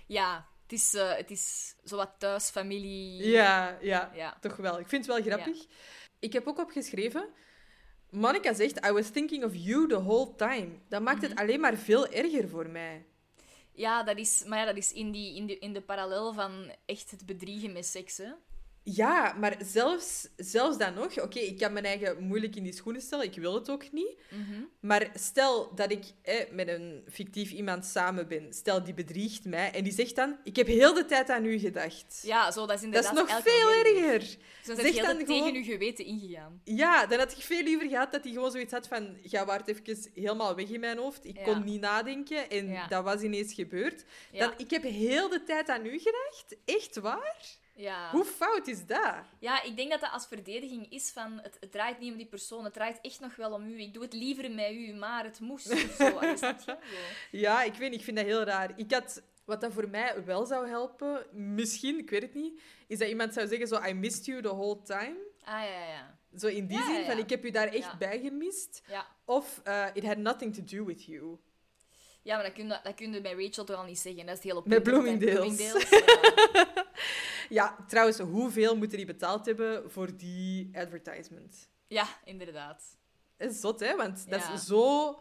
Ja, het is, eh, het is zowat thuis, familie. Ja, ja, Ja. toch wel. Ik vind het wel grappig. Ik heb ook opgeschreven... Monica zegt, I was thinking of you the whole time. Dat maakt Mhm. het alleen maar veel erger voor mij. Ja, dat is, maar ja, dat is in, die, in, de, in de parallel van echt het bedriegen met seks. Hè? Ja, maar zelfs, zelfs dan nog... Oké, ik kan mijn eigen moeilijk in die schoenen stellen. Ik wil het ook niet. Mhm. Maar stel dat ik eh, met een fictief iemand samen ben. Stel, die bedriegt mij. En die zegt dan... Ik heb heel de tijd aan u gedacht. Ja, zo, dat is dat inderdaad is nog veel erger. Dus dan Zeg zeg je dan tegen je geweten ingegaan. Ja, dan had ik veel liever gehad dat hij gewoon zoiets had van... Ja, waart even helemaal weg in mijn hoofd. Ik Ja. kon niet nadenken. En Ja. dat was ineens gebeurd. Dan, ik heb heel de tijd aan u gedacht. Echt waar? Ja. Hoe fout is dat? ja, ik denk dat dat als verdediging is van... Het, het draait niet om die persoon, het draait echt nog wel om u. Ik doe het liever met u, maar het moest. of Zo. Ja, ik weet niet, ik vind dat heel raar. Ik had, wat dat voor mij wel zou helpen, misschien, ik weet het niet, is dat iemand zou zeggen zo, I missed you the whole time. Ah, ja, ja. Zo in die Ja, zin, ja, van ik heb u daar echt bij gemist. Ja, Of eh, it had nothing to do with you. Ja maar dat kun, je, dat kun je bij Rachel toch al niet zeggen. Dat is het hele Met punt bij Bloomingdale's. ja. Ja, trouwens, hoeveel moeten die betaald hebben voor die advertisement? ja, inderdaad. Dat is zot, hè? Want dat Ja. is zo...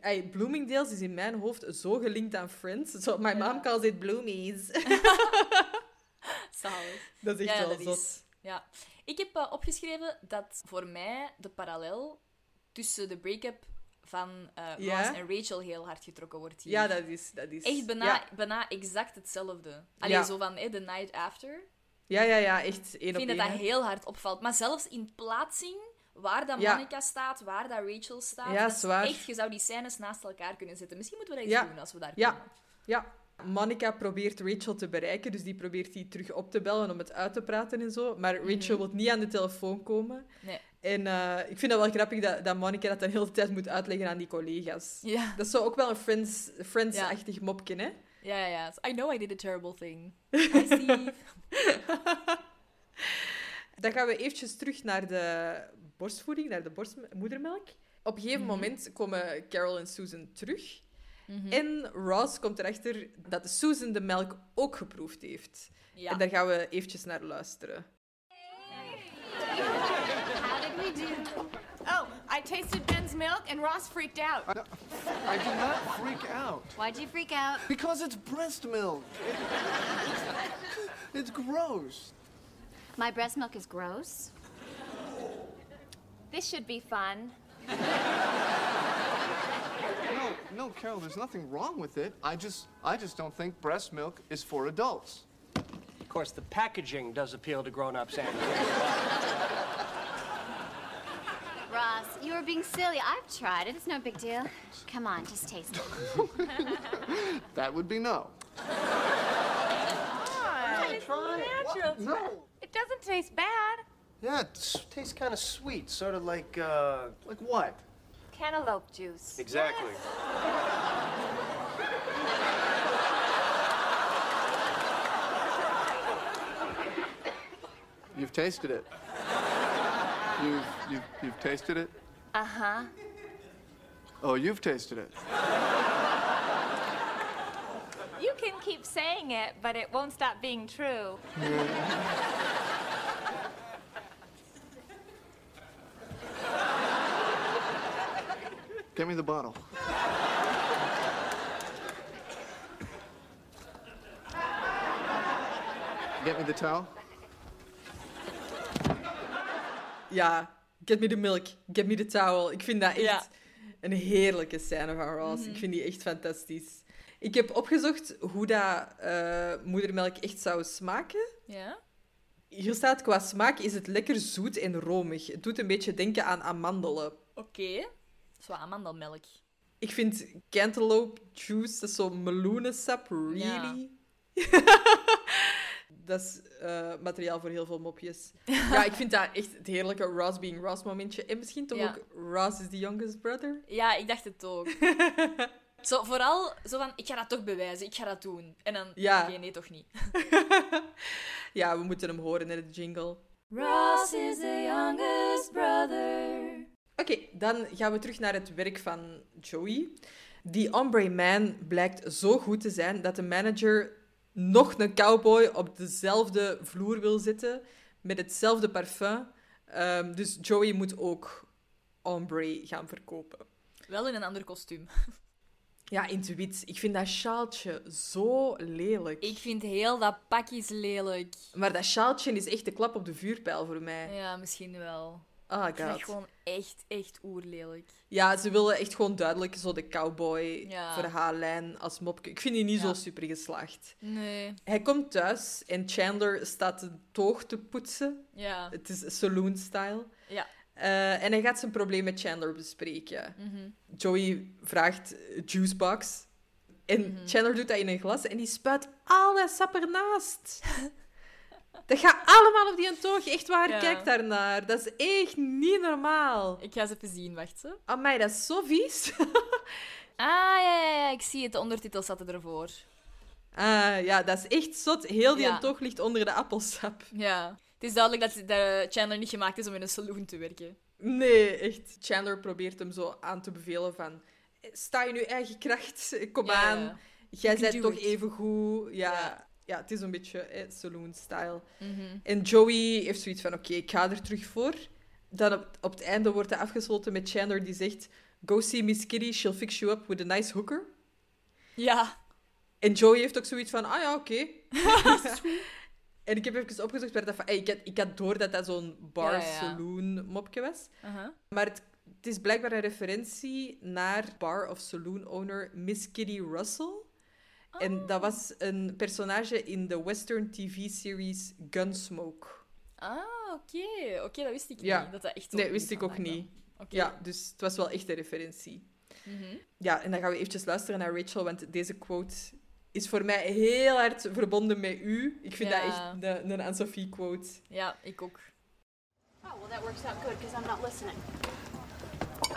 Ey, Bloomingdale's is in mijn hoofd zo gelinkt aan Friends. Zo, my mom calls it Bloomies. Zalig. dat is echt ja, wel dat zot. is. Ja. Ik heb eh, opgeschreven dat voor mij de parallel tussen de break-up van Ross Ja? en Rachel heel hard getrokken wordt hier. Ja, dat is... Dat is Echt bijna, Ja, bijna exact hetzelfde. Alleen Ja. zo van eh, The Night After. ja, ja, ja echt één Ik vind dat dat heel hard opvalt. Maar zelfs in plaatsing, waar dat. Monica staat, waar dat Rachel staat, Ja, zwaar. echt, je zou die scènes naast elkaar kunnen zetten. Misschien moeten we dat eens doen als we daar Ja. komen. Ja. Monica probeert Rachel te bereiken, dus die probeert die terug op te bellen om het uit te praten en zo. Maar Rachel wil niet aan de telefoon komen. Mhm. Nee. En eh, ik vind dat wel grappig dat, dat Monica dat dan de hele tijd moet uitleggen aan die collega's. Ja. Dat is zo ook wel een Friends- Friends-achtig mopje, hè? Ja, ja, ja. I know I did a terrible thing. Hi, Steve. Dan gaan we eventjes terug naar de borstvoeding, naar de borstmoedermelk. Op een gegeven Mhm. moment komen Carol en Susan terug. Mhm. En Ross komt erachter dat Susan de melk ook geproefd heeft. Ja. En daar gaan we eventjes naar luisteren. How did we do? Oh, I tasted Ben's milk and Ross freaked out. I, I did not freak out. Why'd you freak out? Because it's breast milk. It- it's gross. My breast milk is gross. This should be fun. No, no, Carol, there's nothing wrong with it. I just, I just don't think breast milk is for adults. Of course, the packaging does appeal to grown-ups, Andy. Ross, you were being silly. I've tried it. It's no big deal. Come on, just taste it. That would be no. Natural. No. It doesn't taste bad. Yeah, it tastes kind of sweet, sort of like, uh, Like what? cantaloupe juice. Exactly. You've tasted it. You've, you've, you've tasted it? Uh huh. Oh, you've tasted it. You can keep saying it, but it won't stop being true. Give me the bottle. Get me the towel. Ja, get me the milk, get me the towel. Ik vind dat echt Ja. een heerlijke scène van Ross. Ik vind die echt fantastisch. Ik heb opgezocht hoe dat eh, moedermelk echt zou smaken. Ja? Hier staat, qua smaak is het lekker zoet en romig. Het doet een beetje denken aan amandelen. Oké. Zo amandelmelk. Ik vind cantaloupe juice, dat is zo meloenensap, really. dat is eh, materiaal voor heel veel mopjes. ja, ik vind dat echt het heerlijke Ross being Ross momentje. En misschien toch Ja. ook Ross is the youngest brother. Ja, ik dacht het ook. zo, vooral zo van, ik ga dat toch bewijzen, ik ga dat doen. En dan, Ja. oké, nee, toch niet. Ja, we moeten hem horen in de jingle. Ross is the youngest brother. Oké, dan gaan we terug naar het werk van Joey. Die Ombre Man blijkt zo goed te zijn dat de manager nog een cowboy op dezelfde vloer wil zetten met hetzelfde parfum. Ehm, dus Joey moet ook Ombre gaan verkopen. Wel in een ander kostuum. Ja, in het wit. Ik vind dat sjaaltje zo lelijk. Ik vind heel dat pakjes lelijk. Maar dat sjaaltje is echt de klap op de vuurpijl voor mij. Ja, misschien wel. Oh Ik vind god. gewoon echt, echt oerlelijk. Ja, ze willen echt gewoon duidelijk zo de cowboy Ja. als mopje. Ik vind die niet Ja. zo super geslaagd. Nee. Hij komt thuis en Chandler staat de toog te poetsen. Ja. Het is saloon-style. Ja. Eh, en hij gaat zijn probleem met Chandler bespreken. Mhm. Joey vraagt juicebox. En Mhm. Chandler doet dat in een glas en die spuit al dat sap ernaast. dat gaat allemaal op die toog. Echt waar, Ja. kijk daarnaar. Dat is echt niet normaal. Ik ga ze even zien, wacht ze. Amai, dat is zo vies. Ah, ja, ja, ja, ik zie het. De ondertitels zaten ervoor. Ah, ja, dat is echt zot. Heel die Ja. toog ligt onder de appelsap. Ja. Het is duidelijk dat de Chandler niet gemaakt is om in een saloon te werken. Nee, echt. Chandler probeert hem zo aan te bevelen van... Sta je nu eigen kracht? Kom Ja, aan. Jij bent toch it. even goed. Ja, Ja. Ja. het is een beetje eh, saloon-style. Mhm. En Joey heeft zoiets van... Oké, ik ga er terug voor. Dan op, op het einde wordt hij afgesloten met Chandler die zegt... Go see Miss Kitty, she'll fix you up with a nice hooker. Ja. En Joey heeft ook zoiets van... Ah ja, oké. en ik heb even opgezocht waar dat van... ik, had, ik had door dat dat zo'n Ja, ja. bar-saloon-mopje was. Uh-huh. Maar het, het is blijkbaar een referentie naar bar of saloon owner Miss Kitty Russell. En dat was een personage in de western TV-series Gunsmoke. Ah, oké. Oké, dat wist ik Ja. niet. Dat dat echt Nee, wist ik ook niet. Ja, dus het was wel echt een referentie. Mhm. Ja, en dan gaan we eventjes luisteren naar Rachel, want deze quote is voor mij heel hard verbonden met u. Ik vind Ja. dat echt een, een Anne-Sophie quote. Ja, ik ook. Oh, well, that works out good because I'm not listening.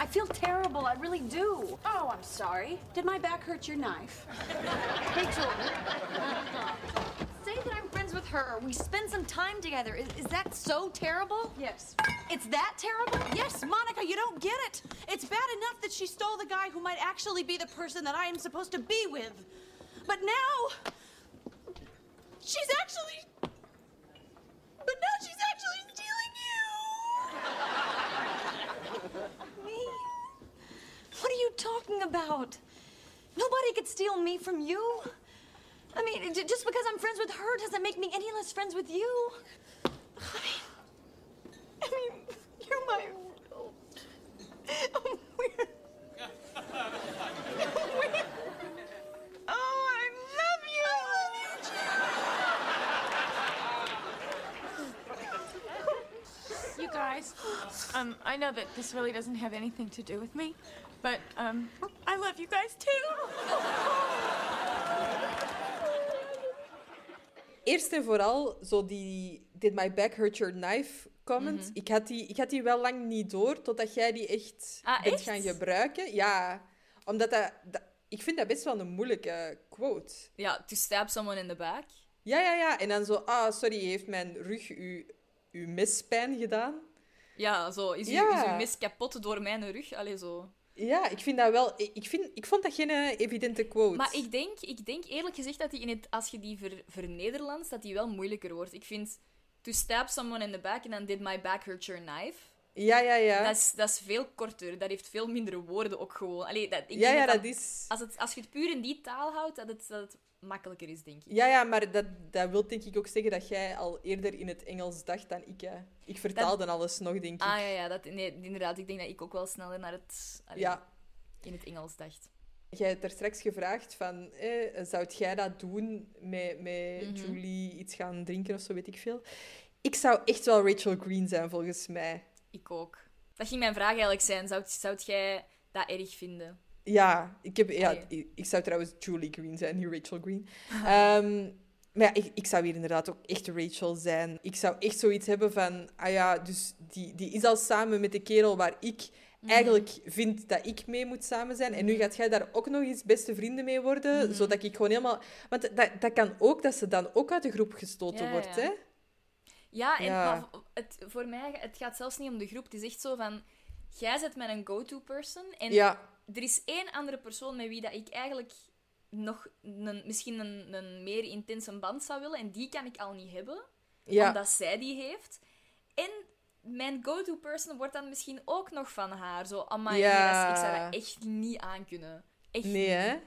I feel terrible. I really do. Oh, I'm sorry. Did my back hurt your knife? Rachel, say that I'm friends with her. We spend some time together. Is, is that so terrible? Yes. It's that terrible? Yes, Monica, you don't get it. It's bad enough that she stole the guy who might actually be the person that I am supposed to be with. But now. She's actually. But now she's actually stealing you! Me? What are you talking about? Nobody could steal me from you. I mean, just because I'm friends with her doesn't make me any less friends with you. I mean, I mean, you're my. We're- Oh. I love you, You guys, um, I know that this really doesn't have anything to do with me, but um, I love you guys too. Eerst en vooral, zo die Did My Back Hurt Your Knife comment. Mhm. ik, had die, ik had die wel lang niet door, totdat jij die echt Ah, bent echt? gaan gebruiken. Ja, omdat dat, dat... Ik vind dat best wel een moeilijke quote. Ja, to stab someone in the back. Ja, ja, ja. En dan zo, ah, sorry, heeft mijn rug u, uw mispijn gedaan? Ja, zo. Is, is uw mis kapot door mijn rug? Allee, zo. Ja, ik vind dat wel... Ik, vind, ik vond dat geen eh, evidente quote. Maar ik denk, ik denk eerlijk gezegd dat die in het, als je die ver, vernederlandt, dat die wel moeilijker wordt. Ik vind to stab someone in the back en dan did my back hurt your knife. Ja, ja, ja. Dat, is, dat is veel korter. Dat heeft veel minder woorden ook gewoon. Allee, dat, ik Ja, denk ja, dat dat is... Als, het, als je het puur in die taal houdt, dat het, dat het makkelijker is, denk ik. Ja, ja, maar dat, dat wil denk ik ook zeggen dat jij al eerder in het Engels dacht dan ik. Hè. Ik vertaalde alles nog, denk ik. Ah ja, ja dat, nee, inderdaad. Ik denk dat ik ook wel sneller naar het, allee, Ja. in het Engels dacht. Jij hebt daar straks gevraagd van, eh, zou jij dat doen met, met Mhm. Julie iets gaan drinken of zo, weet ik veel. Ik zou echt wel Rachel Green zijn, volgens mij. Ik ook. Dat ging mijn vraag eigenlijk zijn. Zou, zou jij dat erg vinden? Ja, ik, heb, ja ik, ik zou trouwens Julie Green zijn, niet Rachel Green. Ehm, maar ja, ik, ik zou hier inderdaad ook echt Rachel zijn. Ik zou echt zoiets hebben van, ah ja, dus die, die is al samen met de kerel waar ik eigenlijk vind dat ik mee moet samen zijn. En nu gaat jij daar ook nog eens beste vrienden mee worden, Mhm. zodat ik gewoon helemaal... Want dat, dat kan ook dat ze dan ook uit de groep gestoten Ja, wordt, ja. hè? Ja, en Ja. het, voor mij het gaat zelfs niet om de groep. Het is echt zo van... Jij zet met een go-to person. En Ja. er is één andere persoon met wie dat ik eigenlijk nog een, misschien een, een meer intense band zou willen. En die kan ik al niet hebben. Ja. Omdat zij die heeft. En mijn go-to person wordt dan misschien ook nog van haar. Zo, amai, nee, Ja. ik zou dat echt niet aankunnen. Echt Nee, niet. hè?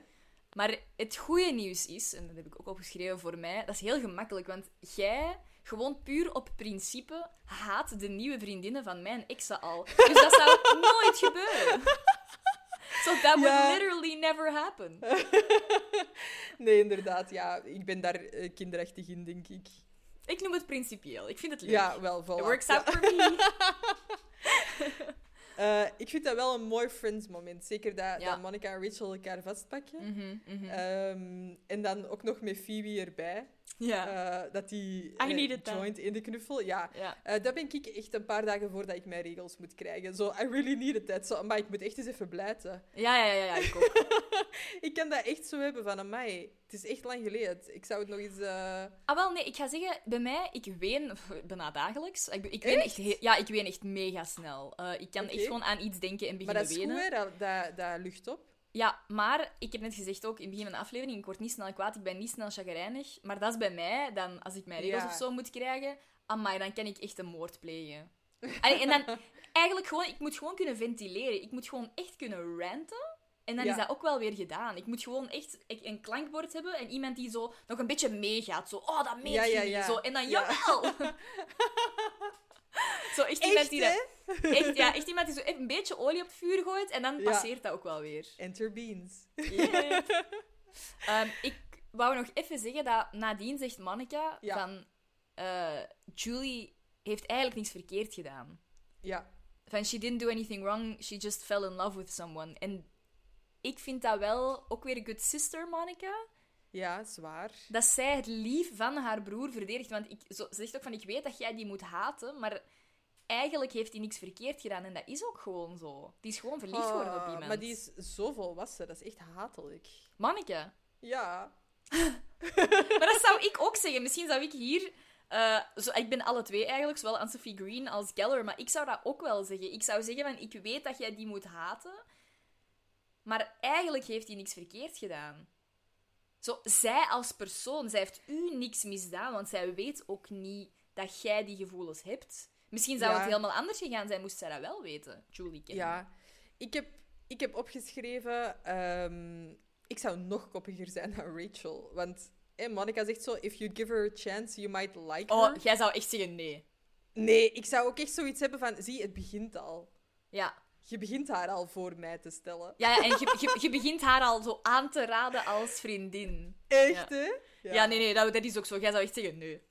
Maar het goede nieuws is, en dat heb ik ook opgeschreven voor mij, dat is heel gemakkelijk, want jij, gewoon puur op principe, haat de nieuwe vriendinnen van mijn exen al. Dus dat zou nooit gebeuren. So that would Ja. literally never happen. Nee, inderdaad, ja. Ik ben daar eh, kinderachtig in, denk ik. Ik noem het principieel. Ik vind het leuk. Ja, wel, voilà. It works Ja. out for me. Eh, ik vind dat wel een mooi Friends-moment. Zeker dat, Ja. dat Monica en Rachel elkaar vastpakken. Mhm, mhm. Ehm, en dan ook nog met Phoebe erbij. Ja. Eh, dat die that. joint in de knuffel. Ja, Ja. Dat ben ik echt een paar dagen voordat ik mijn regels moet krijgen. Zo, I really needed that. Zo, maar ik moet echt eens even blijten. Ja, ja, ja, ja, ik ook. Ik kan dat echt zo hebben van, amai, het is echt lang geleden. Ik zou het nog eens... Ah, wel, nee, ik ga zeggen, bij mij, ik ween bijna dagelijks. Ik, ik ween echt? Ja, ik ween echt mega snel. Ik kan echt gewoon aan iets denken en Maar beginnen dat is goed, wenen. hè? Dat, dat, dat lucht op. Ja, maar ik heb net gezegd ook in het begin van de aflevering, ik word niet snel kwaad, ik ben niet snel chagrijnig. Maar dat is bij mij, dan, als ik mijn regels Ja. of zo moet krijgen, amai, dan kan ik echt een moord plegen. Allee, en dan, eigenlijk gewoon, ik moet gewoon kunnen ventileren. Ik moet gewoon echt kunnen ranten. En dan Ja. is dat ook wel weer gedaan. Ik moet gewoon echt een klankbord hebben en iemand die zo nog een beetje meegaat. Zo, oh, dat meent Ja, ja. Zo, en dan, Ja. jawel! zo, echt iemand Echt, die dat... Echt, ja, echt iemand die zo even een beetje olie op het vuur gooit en dan passeert dat ook wel weer. Enter beans. Yeah. Ik wou nog even zeggen dat nadien zegt Monica van eh, Julie heeft eigenlijk niks verkeerd gedaan. Ja. Van she didn't do anything wrong, she just fell in love with someone. En ik vind dat wel ook weer good sister Monica. Ja, zwaar. Dat zij het lief van haar broer verdedigt. Want ik, zo, ze zegt ook van, ik weet dat jij die moet haten, maar eigenlijk heeft hij niks verkeerd gedaan. En dat is ook gewoon zo. Die is gewoon verliefd geworden op Ah, iemand. Maar die is zo volwassen, dat is echt hatelijk. Monica. Ja. Maar dat zou ik ook zeggen. Misschien zou ik hier... eh, zo, ik ben alle twee eigenlijk, zowel Anne-Sophie Green als Geller. Maar ik zou dat ook wel zeggen. Ik zou zeggen van, ik weet dat jij die moet haten. Maar eigenlijk heeft hij niks verkeerd gedaan. Zo, zij als persoon, zij heeft u niks misdaan. Want zij weet ook niet dat jij die gevoelens hebt. Misschien zou Ja. het helemaal anders gegaan zijn, moest zij dat wel weten. Julie kennen. Ja. Ik heb, ik heb opgeschreven... ehm, ik zou nog koppiger zijn dan Rachel. Want eh, Monica zegt zo... If you give her a chance, you might like Oh, her. jij zou echt zeggen nee. Nee, ik zou ook echt zoiets hebben van... Zie, het begint al. Ja. Je begint haar al voor mij te stellen. Ja, ja en je, je, je begint haar al zo aan te raden als vriendin. Echt, Ja. hè? Ja, nee, nee, dat, dat is ook zo. Jij zou echt zeggen nee.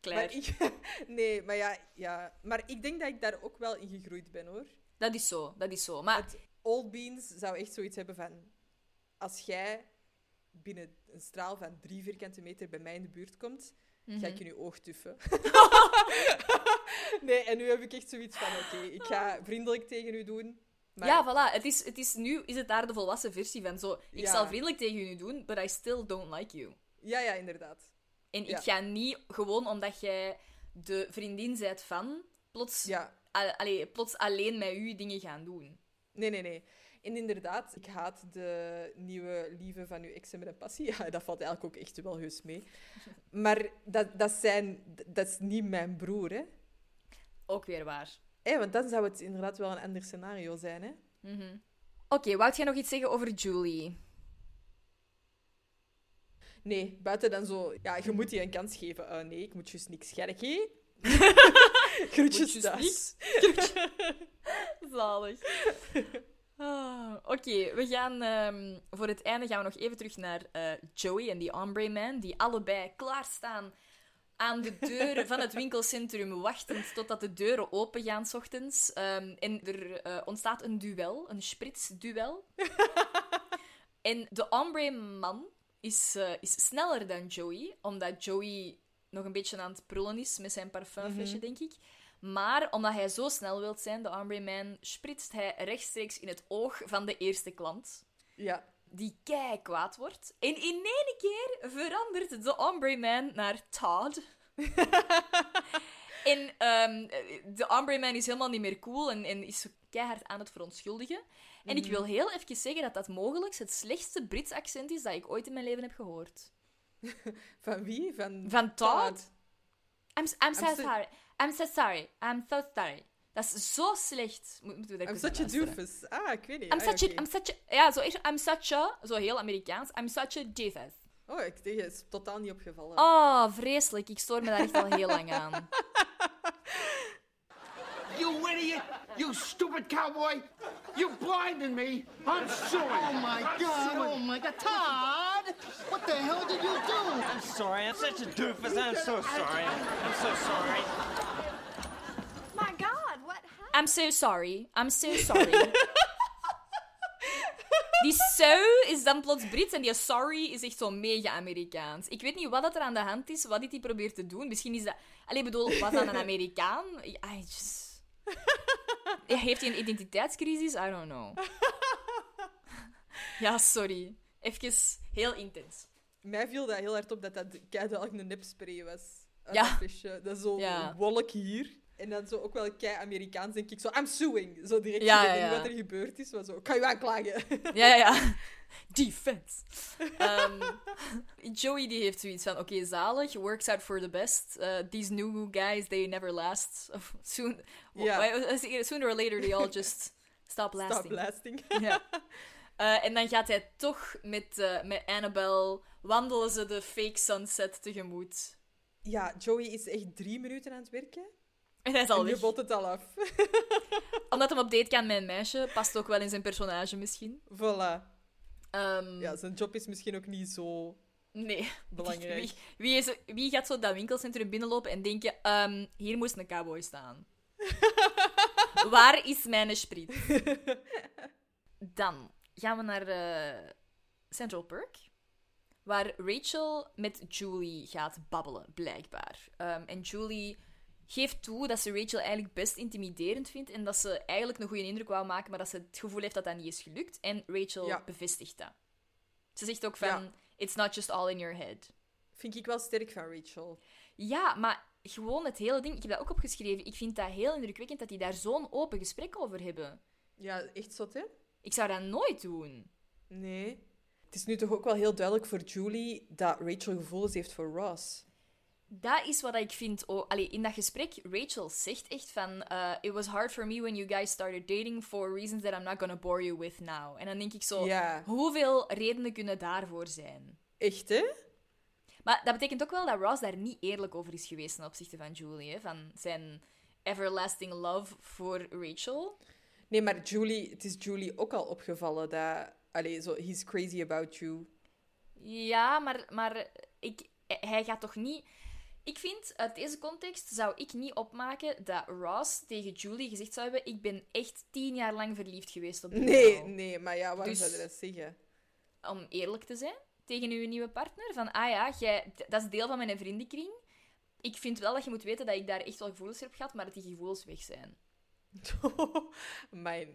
Klaar. Maar ik, nee, maar ja, ja. Maar ik denk dat ik daar ook wel in gegroeid ben, hoor. Dat is zo, dat is zo. Maar Het Old Beans zou echt zoiets hebben van... Als jij binnen een straal van drie vierkante meter bij mij in de buurt komt, ga ik in je oog tuffen. nee, en nu heb ik echt zoiets van, oké, ik ga vriendelijk tegen u doen. Maar Ja, voilà. Het is, het is, nu is het daar de volwassen versie van. Zo, ik Ja. zal vriendelijk tegen u doen, but I still don't like you. ja, ja, inderdaad. En Ja. ik ga niet gewoon omdat jij de vriendin bent van, plots, Ja. allee, plots alleen met u dingen gaan doen. Nee, nee, nee. En inderdaad, ik haat de nieuwe lieve van uw exen met een passie. Ja, dat valt eigenlijk ook echt wel heus mee. Maar dat, dat, zijn, dat is niet mijn broer, hè. Ook weer waar. Hé, want dan zou het inderdaad wel een ander scenario zijn, hè. Mhm. Oké, wou jij nog iets zeggen over Julie? Nee, buiten dan zo... Ja, je moet die een kans geven. Eh, nee, ik moet juist niks scherken. Groetjes thuis. Zalig. Ah, Oké, we gaan ehm, voor het einde gaan we nog even terug naar eh, Joey en die Ombre Man, die allebei klaarstaan aan de deur van het winkelcentrum, wachtend totdat de deuren open gaan 's ochtends. Ehm, en er eh, ontstaat een duel, een spritsduel. en de Ombre Man is, eh, is sneller dan Joey, omdat Joey nog een beetje aan het prullen is met zijn parfumflesje, Mhm. denk ik. Maar omdat hij zo snel wil zijn, de Ombre Man, spritst hij rechtstreeks in het oog van de eerste klant. Ja. Die kei kwaad wordt. En in één keer verandert de Ombre Man naar Todd. en ehm, de Ombre Man is helemaal niet meer cool en, en is keihard aan het verontschuldigen. En ik Mhm. wil heel even zeggen dat dat mogelijk het slechtste Brits accent is dat ik ooit in mijn leven heb gehoord. Van wie? Van, Van Todd? I'm, I'm, I'm so- sorry. I'm so sorry. I'm so sorry. Dat is zo slecht. Mo- Moeten I'm such a naar doofus. Ah, ik weet niet. I'm Ah, such, oké. a, I'm such a... Ja, zo echt. I'm such a... Zo heel Amerikaans. I'm such a Jesus. Oh, ik tegen het is totaal niet opgevallen. Oh, vreselijk. Ik stoor me daar echt al heel lang aan. You idiot! You stupid cowboy! You blinded me! I'm sorry! Oh my god! Oh my god! Todd! What the hell did you do? I'm sorry, I'm such a doofus. I'm so sorry. I'm so sorry. I'm so sorry. I'm so sorry. Die so is dan plots Brits en die sorry is echt zo mega Amerikaans. Ik weet niet wat dat er aan de hand is, wat hij probeert te doen. Misschien is dat... Allee, bedoel, was dat een Amerikaan? I just... Heeft hij een identiteitscrisis? I don't know. Ja, sorry. Even heel intens. Mij viel dat heel hard op dat dat duidelijk een nepspray was. Ja. dat is zo'n Ja. wolk hier. En dan zo ook wel kei Amerikaans, denk ik. Zo, I'm suing. Zo direct Ja, ja, wat er gebeurd is. Maar zo, kan je aanklagen. Ja, ja, ja. Defense. Ehm, Joey die heeft zoiets van, oké, zalig, works out for the best. Uh, these new guys, they never last. Soon, why- sooner or later, they all just stop lasting. Stop lasting. Ja. Eh, en dan gaat hij toch met, eh, met Annabelle, wandelen ze de fake sunset tegemoet. Ja, Joey is echt drie minuten aan het werken. En hij is al en je weg. bot het al af. Omdat hij op date kan met een meisje, past ook wel in zijn personage misschien. Voilà. Ehm, Ja, zijn job is misschien ook niet zo Nee. belangrijk. Wie, wie, is, wie gaat zo dat winkelcentrum binnenlopen en denken: ehm, hier moest een cowboy staan? Waar is mijn sprit? Dan gaan we naar eh, Central Perk, waar Rachel met Julie gaat babbelen, blijkbaar. Ehm, en Julie geeft toe dat ze Rachel eigenlijk best intimiderend vindt en dat ze eigenlijk een goede indruk wou maken, maar dat ze het gevoel heeft dat dat niet is gelukt. En Rachel Ja. bevestigt dat. Ze zegt ook van: Ja. It's not just all in your head. Vind ik wel sterk van Rachel. Ja, maar gewoon het hele ding, ik heb dat ook opgeschreven. Ik vind dat heel indrukwekkend dat die daar zo'n open gesprek over hebben. Ja, echt zot, hè? Ik zou dat nooit doen. Nee. Het is nu toch ook wel heel duidelijk voor Julie dat Rachel gevoelens heeft voor Ross. Dat is wat ik vind. Oh, allee, in dat gesprek, Rachel zegt echt van... eh, It was hard for me when you guys started dating for reasons that I'm not gonna bore you with now. En dan denk ik zo... Ja. Hoeveel redenen kunnen daarvoor zijn? Echt, hè? Maar dat betekent ook wel dat Ross daar niet eerlijk over is geweest ten opzichte van Julie. Hè? Van zijn everlasting love voor Rachel. Nee, maar Julie, het is Julie ook al opgevallen dat... Allee, zo, he's crazy about you. Ja, maar, maar ik, hij gaat toch niet... Ik vind, uit deze context zou ik niet opmaken dat Ross tegen Julie gezegd zou hebben ik ben echt tien jaar lang verliefd geweest op die Nee, vrouw." nee, maar ja, waarom Dus- zou je dat zeggen? Om eerlijk te zijn tegen uw nieuwe partner. Van, ah ja, jij, dat is deel van mijn vriendenkring. ik vind wel dat je moet weten dat ik daar echt wel gevoelens heb gehad, maar dat die gevoelens weg zijn. maar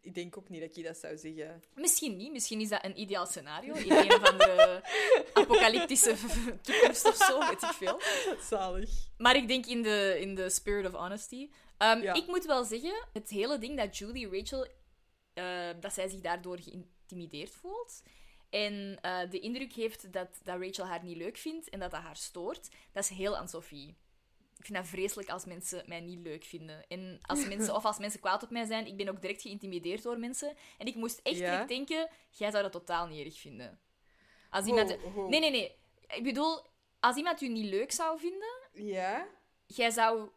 ik denk ook niet dat je dat zou zeggen. Misschien niet. Misschien is dat een ideaal scenario. In een of andere apocalyptische toekomst of zo, weet ik veel. Zalig. Maar ik denk in de, in de spirit of honesty. Ehm, Ja. Ik moet wel zeggen, het hele ding dat Julie Rachel, eh, dat zij zich daardoor geïntimideerd voelt. En eh, de indruk heeft dat, dat Rachel haar niet leuk vindt en dat dat haar stoort, dat is heel aan Sophie. Ik vind dat vreselijk als mensen mij niet leuk vinden. En als mensen, of als mensen kwaad op mij zijn, ik ben ook direct geïntimideerd door mensen. En ik moest echt Ja? direct denken, jij zou dat totaal niet erg vinden. Als iemand... ho. Nee, nee, nee. Ik bedoel, als iemand u niet leuk zou vinden, Ja? jij zou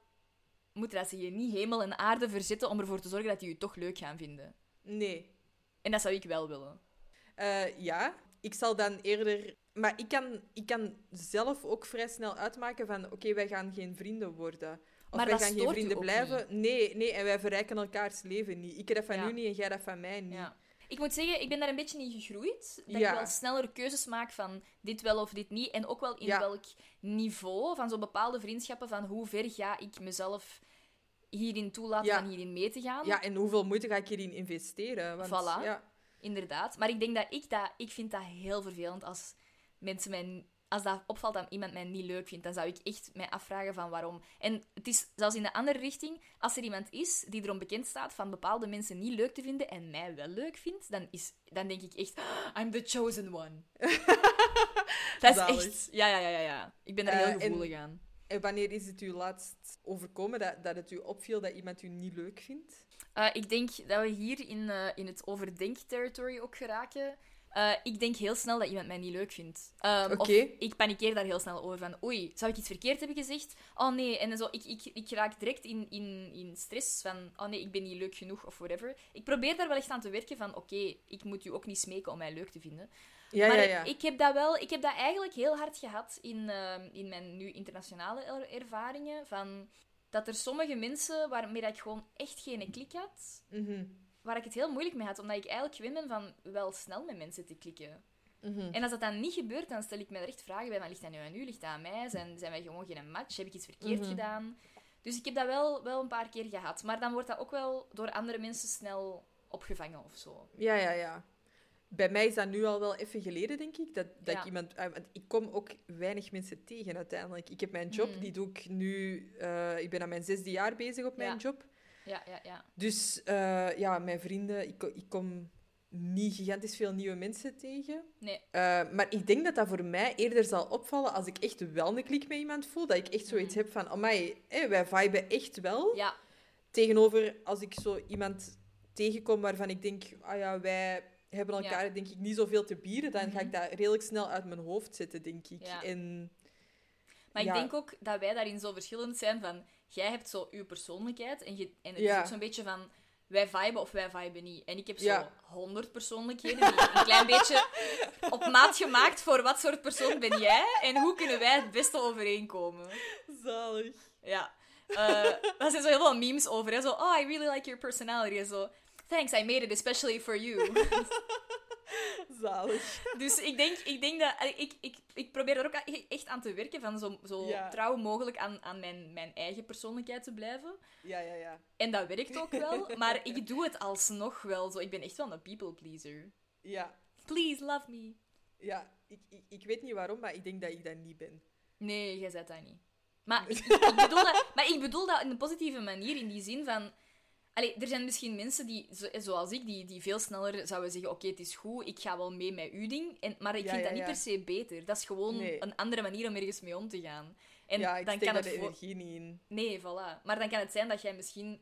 moeten dat ze je niet hemel en aarde verzetten om ervoor te zorgen dat die je toch leuk gaan vinden. Nee. En dat zou ik wel willen. Eh, ja, ik zal dan eerder. Maar ik kan, ik kan zelf ook vrij snel uitmaken van: oké, wij gaan geen vrienden worden. Of Maar wij gaan geen vrienden blijven. Nee, nee, en wij verrijken elkaars leven niet. Ik heb dat van Ja. u niet en jij dat van mij niet. Ja. Ik moet zeggen, ik ben daar een beetje in gegroeid. Dat Ja. ik wel sneller keuzes maak van dit wel of dit niet. En ook wel in welk niveau van zo'n bepaalde vriendschappen. Van hoe ver ga ik mezelf hierin toelaten van hierin mee te gaan. Ja, en hoeveel moeite ga ik hierin investeren? Want, Voilà. Ja. Inderdaad. Maar ik denk dat ik dat... Ik vind dat heel vervelend als mensen mij... Als dat opvalt dat iemand mij niet leuk vindt, dan zou ik echt mij afvragen van waarom. En het is zelfs in de andere richting. Als er iemand is die erom bekend staat van bepaalde mensen niet leuk te vinden en mij wel leuk vindt, dan, is, dan denk ik echt... "Ah, I'm the chosen one. dat is echt... Ja, ja, ja, ja, ja. Ik ben daar Eh, heel en- gevoelig aan. En wanneer is het u laatst overkomen dat, dat het u opviel dat iemand u niet leuk vindt? Eh, ik denk dat we hier in, eh, in het overdenk-territory ook geraken. Eh, ik denk heel snel dat iemand mij niet leuk vindt. Oké. Of ik panikeer daar heel snel over. Van, oei, zou ik iets verkeerd hebben gezegd? Oh nee. En zo, ik, ik, ik raak direct in, in, in stress van, oh nee, ik ben niet leuk genoeg of whatever. Ik probeer daar wel echt aan te werken van, oké, ik moet u ook niet smeken om mij leuk te vinden. Ja, maar ja, ja. ik heb dat wel, ik heb dat eigenlijk heel hard gehad in, ehm, in mijn nu internationale er- ervaringen. Van, dat er sommige mensen waarmee ik gewoon echt geen klik had, Mhm. Waar ik het heel moeilijk mee had, omdat ik eigenlijk gewend ben van wel snel met mensen te klikken. Mhm. En als dat dan niet gebeurt, dan stel ik me er echt vragen bij, van, ligt dat nu aan u, ligt dat aan mij? Zijn, zijn wij gewoon geen match? Heb ik iets verkeerd Mhm. gedaan? Dus ik heb dat wel, wel een paar keer gehad. Maar dan wordt dat ook wel door andere mensen snel opgevangen of zo. Ja, ja, ja. Bij mij is dat nu al wel even geleden, denk ik. Dat, dat Ja. ik iemand... want ik kom ook weinig mensen tegen uiteindelijk. Ik heb mijn job, Mm. die doe ik nu... eh, ik ben aan mijn zesde jaar bezig op mijn Ja. job. Ja, ja, ja. Dus eh, ja, mijn vrienden... Ik, ik kom niet gigantisch veel nieuwe mensen tegen. Nee. Eh, maar ik denk dat dat voor mij eerder zal opvallen als ik echt wel een klik met iemand voel. Dat ik echt zoiets heb van, amai, hé, wij viben echt wel. Ja. Tegenover als ik zo iemand tegenkom waarvan ik denk, ah ja, wij hebben elkaar Ja. denk ik niet zoveel te bieden, dan ga Mhm. ik dat redelijk snel uit mijn hoofd zetten, denk ik. Ja. En, Maar ik denk ook dat wij daarin zo verschillend zijn van... Jij hebt zo uw persoonlijkheid en, je, en het Ja. is ook zo'n beetje van... Wij viben of wij viben niet. En ik heb zo Ja. honderd persoonlijkheden die een klein beetje op maat gemaakt voor wat soort persoon ben jij en hoe kunnen wij het beste overeenkomen. Zalig. Ja. Eh daar zijn zo heel veel memes over. Hè? Zo, oh, I really like your personality. En zo, thanks, I made it especially for you. Zalig. Dus ik denk, ik denk dat... Ik, ik, ik probeer er ook a- echt aan te werken, van zo, zo Ja. trouw mogelijk aan, aan mijn, mijn eigen persoonlijkheid te blijven. Ja, ja, ja. En dat werkt ook wel, maar ik doe het alsnog wel zo. Ik ben echt wel een people pleaser. Ja, Please, love me. ja ik, ik, ik weet niet waarom, maar ik denk dat ik dat niet ben. Nee, jij zet dat niet. Maar ik, ik- ik bedoel dat, maar ik bedoel dat in een positieve manier, in die zin van... Allee, er zijn misschien mensen die, zo- zoals ik, die, die veel sneller zouden zeggen: Oké, het is goed, ik ga wel mee met uw ding. En, maar ik Ja, vind ja, dat niet ja. per se beter. Dat is gewoon Nee. een andere manier om ergens mee om te gaan. En ja, ik dan steek kan daar het de voor- energie niet in. Nee, voilà. Maar dan kan het zijn dat jij misschien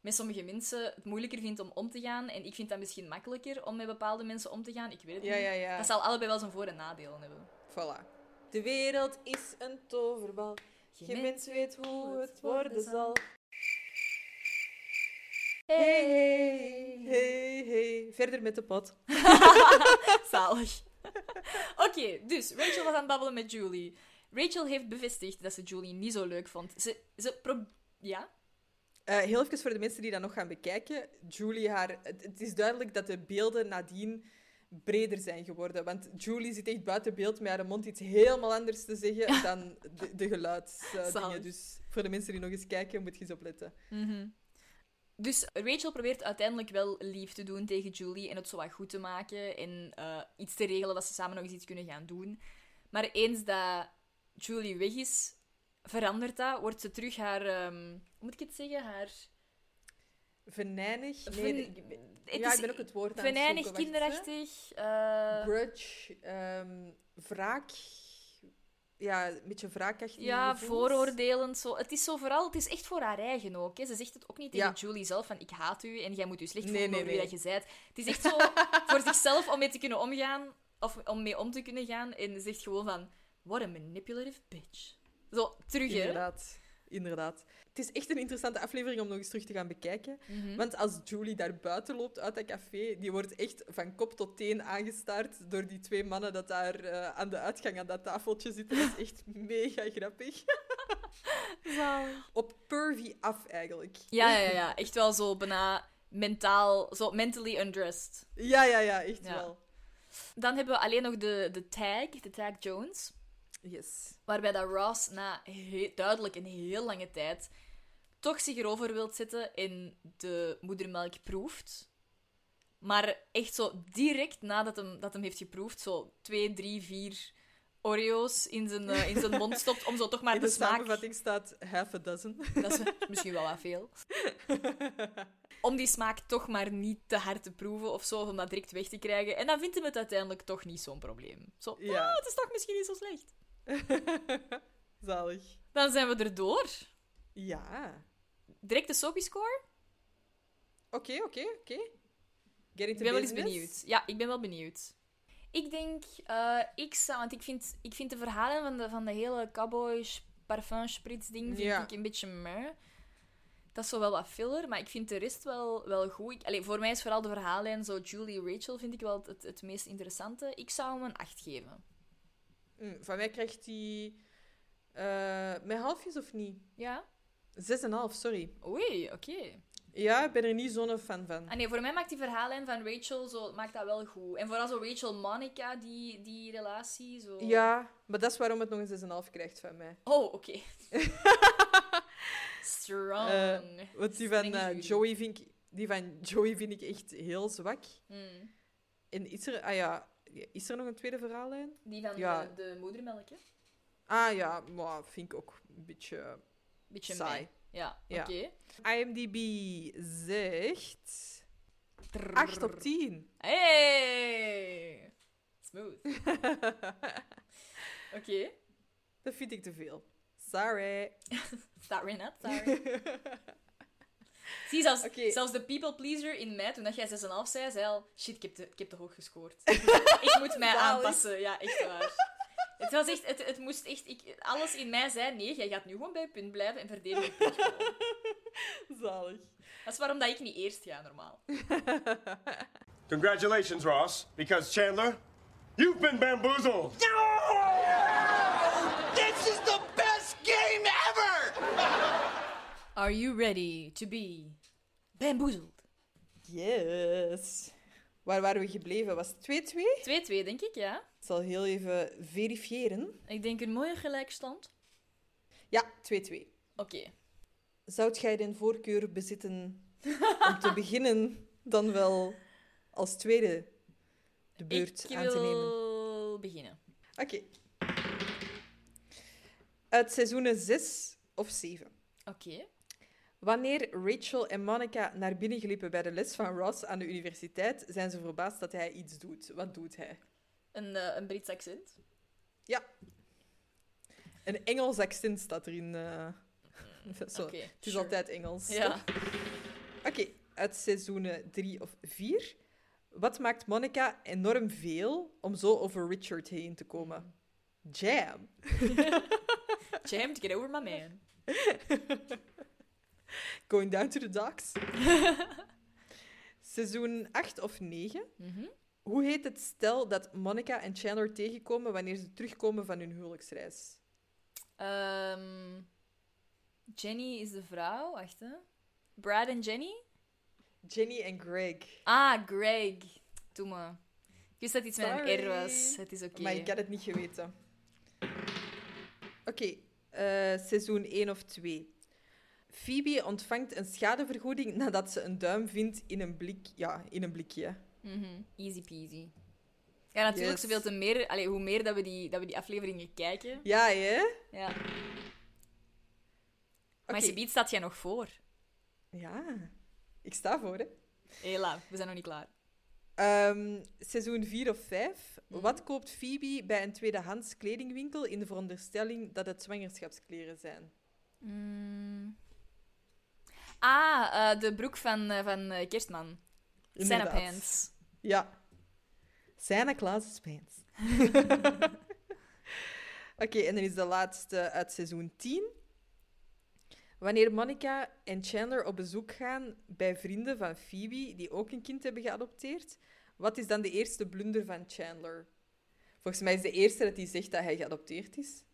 met sommige mensen het moeilijker vindt om om te gaan. En ik vind dat misschien makkelijker om met bepaalde mensen om te gaan. Ik weet het Ja, niet. ja, ja. Dat zal allebei wel zijn voor- en nadelen hebben. Voilà. De wereld is een toverbal. Geen mens weet hoe het worden zal. Hey, hey, hey, hey. Verder met de pot. Zalig. Oké, dus Rachel was aan het babbelen met Julie. Rachel heeft bevestigd dat ze Julie niet zo leuk vond. Ze, ze pro- Ja? Eh, heel even voor de mensen die dat nog gaan bekijken. Julie, haar, het, het is duidelijk dat de beelden nadien breder zijn geworden. Want Julie zit echt buiten beeld met haar mond iets helemaal anders te zeggen dan de, de geluidsdingen. Dus voor de mensen die nog eens kijken, moet je eens opletten. Mhm. Dus Rachel probeert uiteindelijk wel lief te doen tegen Julie en het zo wat goed te maken en eh, iets te regelen dat ze samen nog eens iets kunnen gaan doen. Maar eens dat Julie weg is, verandert dat, wordt ze terug haar, ehm, hoe moet ik het zeggen, haar... Venijnig? Nee, Ven- ik ben- ja, ik ben ook het woord aan het Venijnig, zoeken. Kinderachtig. eh, Grudge, ehm, wraak. Ja, een beetje wraakachtig. Ja, gevoelens. vooroordelend. Zo. Het is zo vooral, het is echt voor haar eigen ook. Hè. Ze zegt het ook niet tegen Ja. Julie zelf van ik haat u en jij moet u slecht voelen nee, nee. dat je bent. Het is echt zo voor zichzelf om mee te kunnen omgaan, of om mee om te kunnen gaan. En ze zegt gewoon van, what a manipulative bitch. Zo, terug hè. Inderdaad. Inderdaad. Het is echt een interessante aflevering om nog eens terug te gaan bekijken. Mhm. Want als Julie daar buiten loopt uit dat café, die wordt echt van kop tot teen aangestaard door die twee mannen dat daar eh, aan de uitgang aan dat tafeltje zitten. Dat is echt mega grappig. Op pervy af, eigenlijk. Ja, ja, ja. Echt wel zo bijna mentaal, zo mentally undressed. Ja, ja, ja, echt Ja. wel. Dan hebben we alleen nog de, de tag, de tag Jones. Yes. Waarbij dat Ross na duidelijk een heel lange tijd toch zich erover wilt zetten en de moedermelk proeft. Maar echt zo direct nadat hem, dat hem heeft geproefd, zo twee, drie, vier Oreo's in zijn, eh, in zijn mond stopt om zo toch maar In de, de smaak... samenvatting staat half a dozen. Dat is misschien wel wat veel. Om die smaak toch maar niet te hard te proeven of zo, om dat direct weg te krijgen. En dan vindt hij het uiteindelijk toch niet zo'n probleem. Zo, Ja. "Ah, het is toch misschien niet zo slecht. Zalig. Dan zijn we erdoor. Ja. Direct de soapy score? Oké, oké, oké. Get Ik ben wel eens benieuwd. Ja, ik ben wel benieuwd. Ik denk, eh, ik zou, want ik vind, ik vind de verhalen van de, van de hele cowboy parfum sprits ding vind Ja. ik een beetje meh. Dat is zo wel wat filler, maar ik vind de rest wel, wel goed. Ik, allee, voor mij is vooral de verhaallijn, zo Julie Rachel, vind ik wel het, het meest interessante. Ik zou hem een 8 geven. Mm, van mij krijgt hij... eh met halfjes of niet? Ja? 6,5, sorry. Oei, oké. Ja, ik ben er niet zo'n fan van. Ah nee, voor mij maakt die verhaallijn van Rachel zo, maakt dat wel goed. En vooral zo Rachel-Monica, die, die relatie. Zo. Ja, maar dat is waarom het nog een 6,5 krijgt van mij. Oh, oké. Strong. Eh, want die van, eh. Joey vind ik, die van Joey vind ik echt heel zwak. Hmm. En is er... Ah ja, is er nog een tweede verhaallijn? Die van Ja. de, de moedermelk, hè? Ah ja, maar vind ik ook een beetje, Beetje saai. Ja, Ja. oké. IMDb zegt... 8 op 10. Hey! Smooth. Oké. Dat vind ik te veel. Sorry. Sorry, not sorry. Zie, zelfs, zelfs de people pleaser in mij, toen dat jij 6,5 zei, zei al... Shit, ik heb te, ik heb te hoog gescoord. ik moet mij Zalig. aanpassen. Ja, echt waar. Het was echt... Het, het moest echt... Ik, alles in mij zei, nee, jij gaat nu gewoon bij je punt blijven en verdedig je punt gewoon. Zalig. Dat is waarom dat ik niet eerst ga, normaal. Congratulations, Ross, because Chandler, you've been bamboozled. This Are you ready to be bamboozled? Yes. Waar waren we gebleven? Was het 2-2? 2-2, denk ik, ja. Ik zal heel even verifiëren. Ik denk een mooie gelijkstand. Ja, 2-2. Oké. Zou jij de voorkeur bezitten om te beginnen dan wel als tweede de beurt Ik aan te nemen? wil beginnen. Oké. Uit seizoenen 6 of 7. Oké. Wanneer Rachel en Monica naar binnen glippen bij de les van Ross aan de universiteit, zijn ze verbaasd dat hij iets doet. Wat doet hij? Een, eh, een Brits accent. Ja. Een Engels accent staat erin. eh. Zo. Oké, het is sure. altijd Engels. Ja. Oké, uit seizoenen 3 of 4. Wat maakt Monica enorm veel om zo over Richard heen te komen? Jam. Jam to get over my man. Going down to the docks. Seizoen 8 of 9. Mhm. Hoe heet het stel dat Monica en Chandler tegenkomen wanneer ze terugkomen van hun huwelijksreis? Ehm, Jenny is de vrouw. Wacht, hè. Brad en Jenny? Jenny en Greg. Ah, Greg. Doe me. wist dat iets met een R Sorry. was. Het is oké. Maar ik had het niet geweten. Oké, eh, seizoen 1 of 2. Phoebe ontvangt een schadevergoeding nadat ze een duim vindt in een, blik, ja, in een blikje. Mhm. Easy peasy. Ja, natuurlijk, Yes. zoveel te meer... Hoe meer dat we, die, dat we die afleveringen kijken... Ja, hè? Ja. Maar ze biedt staat jij nog voor. Ja, ik sta voor, hè. Hela, we zijn nog niet klaar. Ehm, seizoen 4 of 5. Wat koopt Phoebe bij een tweedehands kledingwinkel in de veronderstelling dat het zwangerschapskleren zijn? Mm. Ah, eh, de broek van, eh, van eh, Kerstman. Santa. Pants. Ja. Santa Claus pants. Oké, en dan is de laatste uit seizoen 10. Wanneer Monica en Chandler op bezoek gaan bij vrienden van Phoebe, die ook een kind hebben geadopteerd, wat is dan de eerste blunder van Chandler? Volgens mij is de eerste dat hij zegt dat hij geadopteerd is.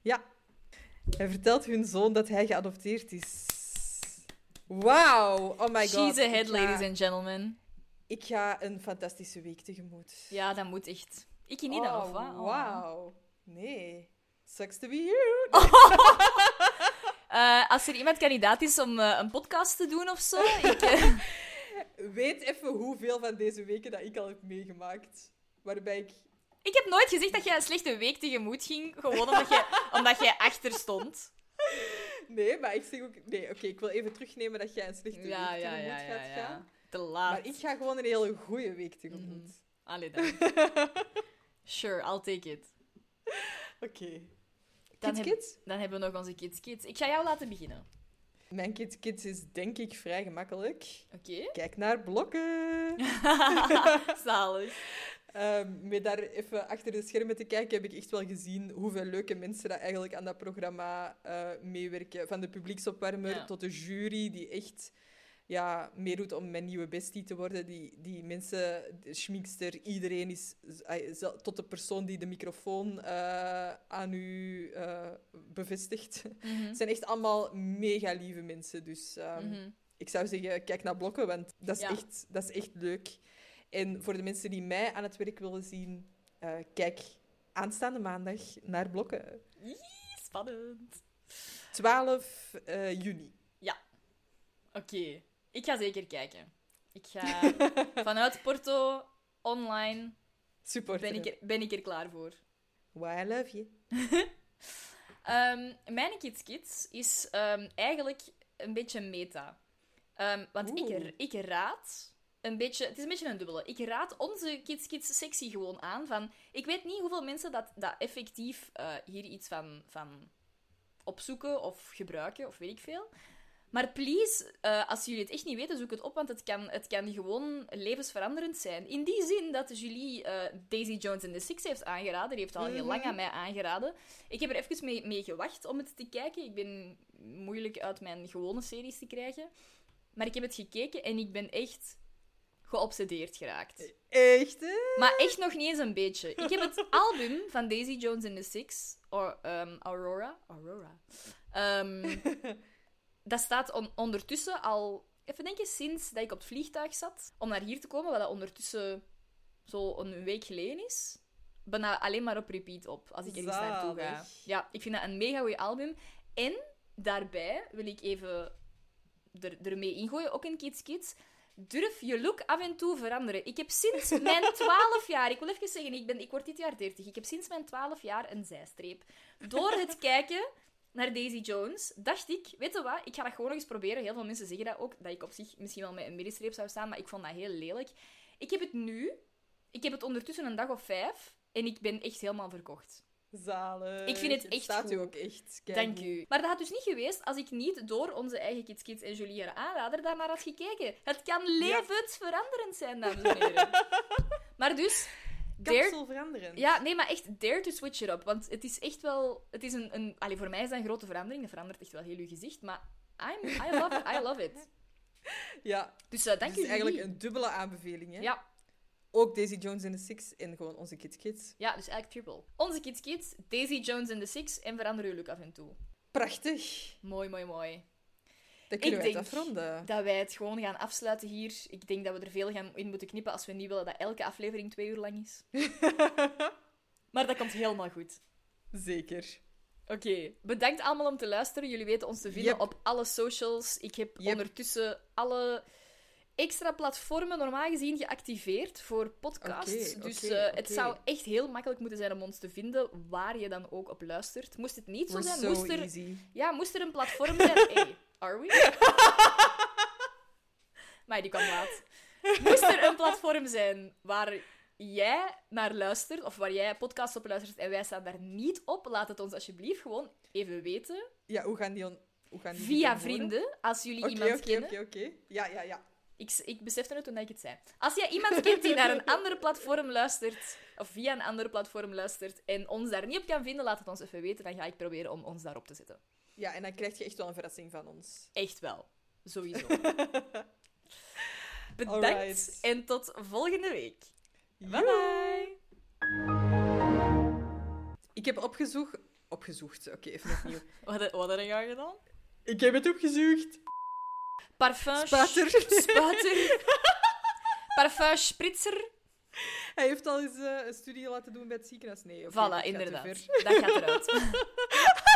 Ja. Hij vertelt hun zoon dat hij geadopteerd is. Wauw! Oh my god. She's ahead, ga- ladies and gentlemen. Ik ga een fantastische week tegemoet. Ja, dat moet echt. Ik niet oh, of wat? Oh. Wauw. Nee. Sucks to be you. Eh, als er iemand kandidaat is om eh, een podcast te doen of zo, ik, eh, Weet even hoeveel van deze weken dat ik al heb meegemaakt. Waarbij ik... ik heb nooit gezegd dat jij een slechte week tegemoet ging, gewoon omdat jij, omdat jij achter stond. Nee, maar ik zeg ook... Nee, oké, ik wil even terugnemen dat jij een slechte Ja, week ja, tegemoet ja, gaat ja. gaan. Te laat. Maar ik ga gewoon een hele goede week tegemoet. Allee dan. Sure, I'll take it. Oké. Dan, Kids heb- Kids? dan hebben we nog onze Kids Kids. Ik ga jou laten beginnen. Mijn Kids Kids is denk ik vrij gemakkelijk. Oké. Kijk naar blokken. Zalig. Ehm, met daar even achter de schermen te kijken, heb ik echt wel gezien hoeveel leuke mensen dat eigenlijk aan dat programma eh, meewerken. Van de publieksopwarmer Ja. tot de jury, die echt ja, meedoet om mijn nieuwe bestie te worden. Die, die mensen, de schminkster, iedereen is... Tot de persoon die de microfoon eh, aan u eh, bevestigt. Mhm. Het zijn echt allemaal mega lieve mensen. Dus ehm, Mhm. ik zou zeggen, kijk naar blokken, want dat is, Ja. echt, dat is echt leuk. En voor de mensen die mij aan het werk willen zien, eh, kijk aanstaande maandag naar blokken. Spannend. 12 eh, juni. Ja. Oké. Ik ga zeker kijken. Ik ga vanuit Porto, online, Supporteren. ben ik, er, ben ik er klaar voor. Why I love you. Ehm, mijn Kids Kids is ehm, eigenlijk een beetje meta. Ehm, want ik raad een beetje... Het is een beetje een dubbele. Ik raad onze Kids Kids sectie gewoon aan van... Ik weet niet hoeveel mensen dat, dat effectief eh, hier iets van, van opzoeken of gebruiken, of weet ik veel. Maar please, eh, als jullie het echt niet weten, zoek het op, want het kan, het kan gewoon levensveranderend zijn. In die zin dat Julie eh, Daisy Jones in the Six heeft aangeraden. Die heeft al heel lang aan mij aangeraden. Ik heb er even mee, mee gewacht om het te kijken. Ik ben moeilijk uit mijn gewone series te krijgen. Maar ik heb het gekeken en ik ben echt geobsedeerd geraakt. Echt, hè? Maar echt nog niet eens een beetje. Ik heb het album van Daisy Jones in the Six, or, ehm, Aurora, Aurora. Ehm, dat staat on- ondertussen al, even denken, sinds dat ik op het vliegtuig zat om naar hier te komen, wat dat ondertussen zo een week geleden is. Bijna alleen maar op repeat op, als ik ergens naartoe ga. Ja, ik vind dat een mega goed album. En daarbij wil ik even er, ermee ingooien, ook in Kids Kids. Durf je look af en toe veranderen. Ik heb sinds mijn 12 jaar, ik wil even zeggen, ik, ben, ik word dit jaar 30. Ik heb sinds mijn 12 jaar een zijstreep. Door het kijken naar Daisy Jones, dacht ik, weet je wat, ik ga dat gewoon nog eens proberen. Heel veel mensen zeggen dat ook, dat ik op zich misschien wel met een middenstreep zou staan, maar ik vond dat heel lelijk. Ik heb het nu, ik heb het ondertussen een dag of vijf, en ik ben echt helemaal verkocht. Zalig. Ik vind het echt staat u goed. ook echt. Dank u. Maar dat had dus niet geweest als ik niet door onze eigen Kids Kids en Julie haar aanrader daarnaar had gekeken. Het kan levensveranderend zijn, dames en heren. maar dus... Kapsel veranderen. Ja, nee, maar echt dare to switch it up. Want het is echt wel... Het is een... een allee, voor mij is dat een grote verandering. Dat verandert echt wel heel uw gezicht. Maar I'm, I, love it, I love it. Ja. Dus eh, dank Het is u, eigenlijk een dubbele aanbeveling, hè? Ja. Ook Daisy Jones in the Six en gewoon onze Kids Kids. Ja, dus eigenlijk triple. Onze Kids Kids, Daisy Jones in the Six en verander uw look af en toe. Prachtig. Mooi, mooi, mooi. Dan kunnen ik wij denk afronden. dat wij het gewoon gaan afsluiten hier. Ik denk dat we er veel gaan in moeten knippen als we niet willen dat elke aflevering twee uur lang is. maar dat komt helemaal goed. Zeker. Oké, bedankt allemaal om te luisteren. Jullie weten ons te vinden Yep. op alle socials. Ik heb ondertussen alle extra platformen normaal gezien geactiveerd voor podcasts. Oké, dus oké, eh, het oké. zou echt heel makkelijk moeten zijn om ons te vinden waar je dan ook op luistert. Moest het niet zo We're zijn, so moest er, easy. ja, moest er een platform zijn. Hey, are we? maar die kwam laat. Moest er een platform zijn waar jij naar luistert, of waar jij podcasts op luistert en wij staan daar niet op, laat het ons alsjeblieft gewoon even weten. Ja, hoe gaan die... on- Hoe gaan die Via vrienden, als jullie Oké, iemand oké, kennen. Oké, oké. Ja, ja, ja. Ik, ik besefte het toen ik het zei. Als jij iemand kent die naar een andere platform luistert, of via een andere platform luistert, en ons daar niet op kan vinden, laat het ons even weten. Dan ga ik proberen om ons daarop te zetten. Ja, en dan krijg je echt wel een verrassing van ons. Echt wel. Sowieso. Bedankt Alright. en tot volgende week. Bye bye. Ik heb opgezocht... Opgezocht, oké, even opnieuw. Wat, wat heb jij gedaan? Ik heb het opgezocht. Parfum. Spater. Parfum spritzer. Hij heeft al eens eh, een studie laten doen bij het ziekenhuis. Nee, oké, Voilà, gaat inderdaad. ver. Dat gaat eruit.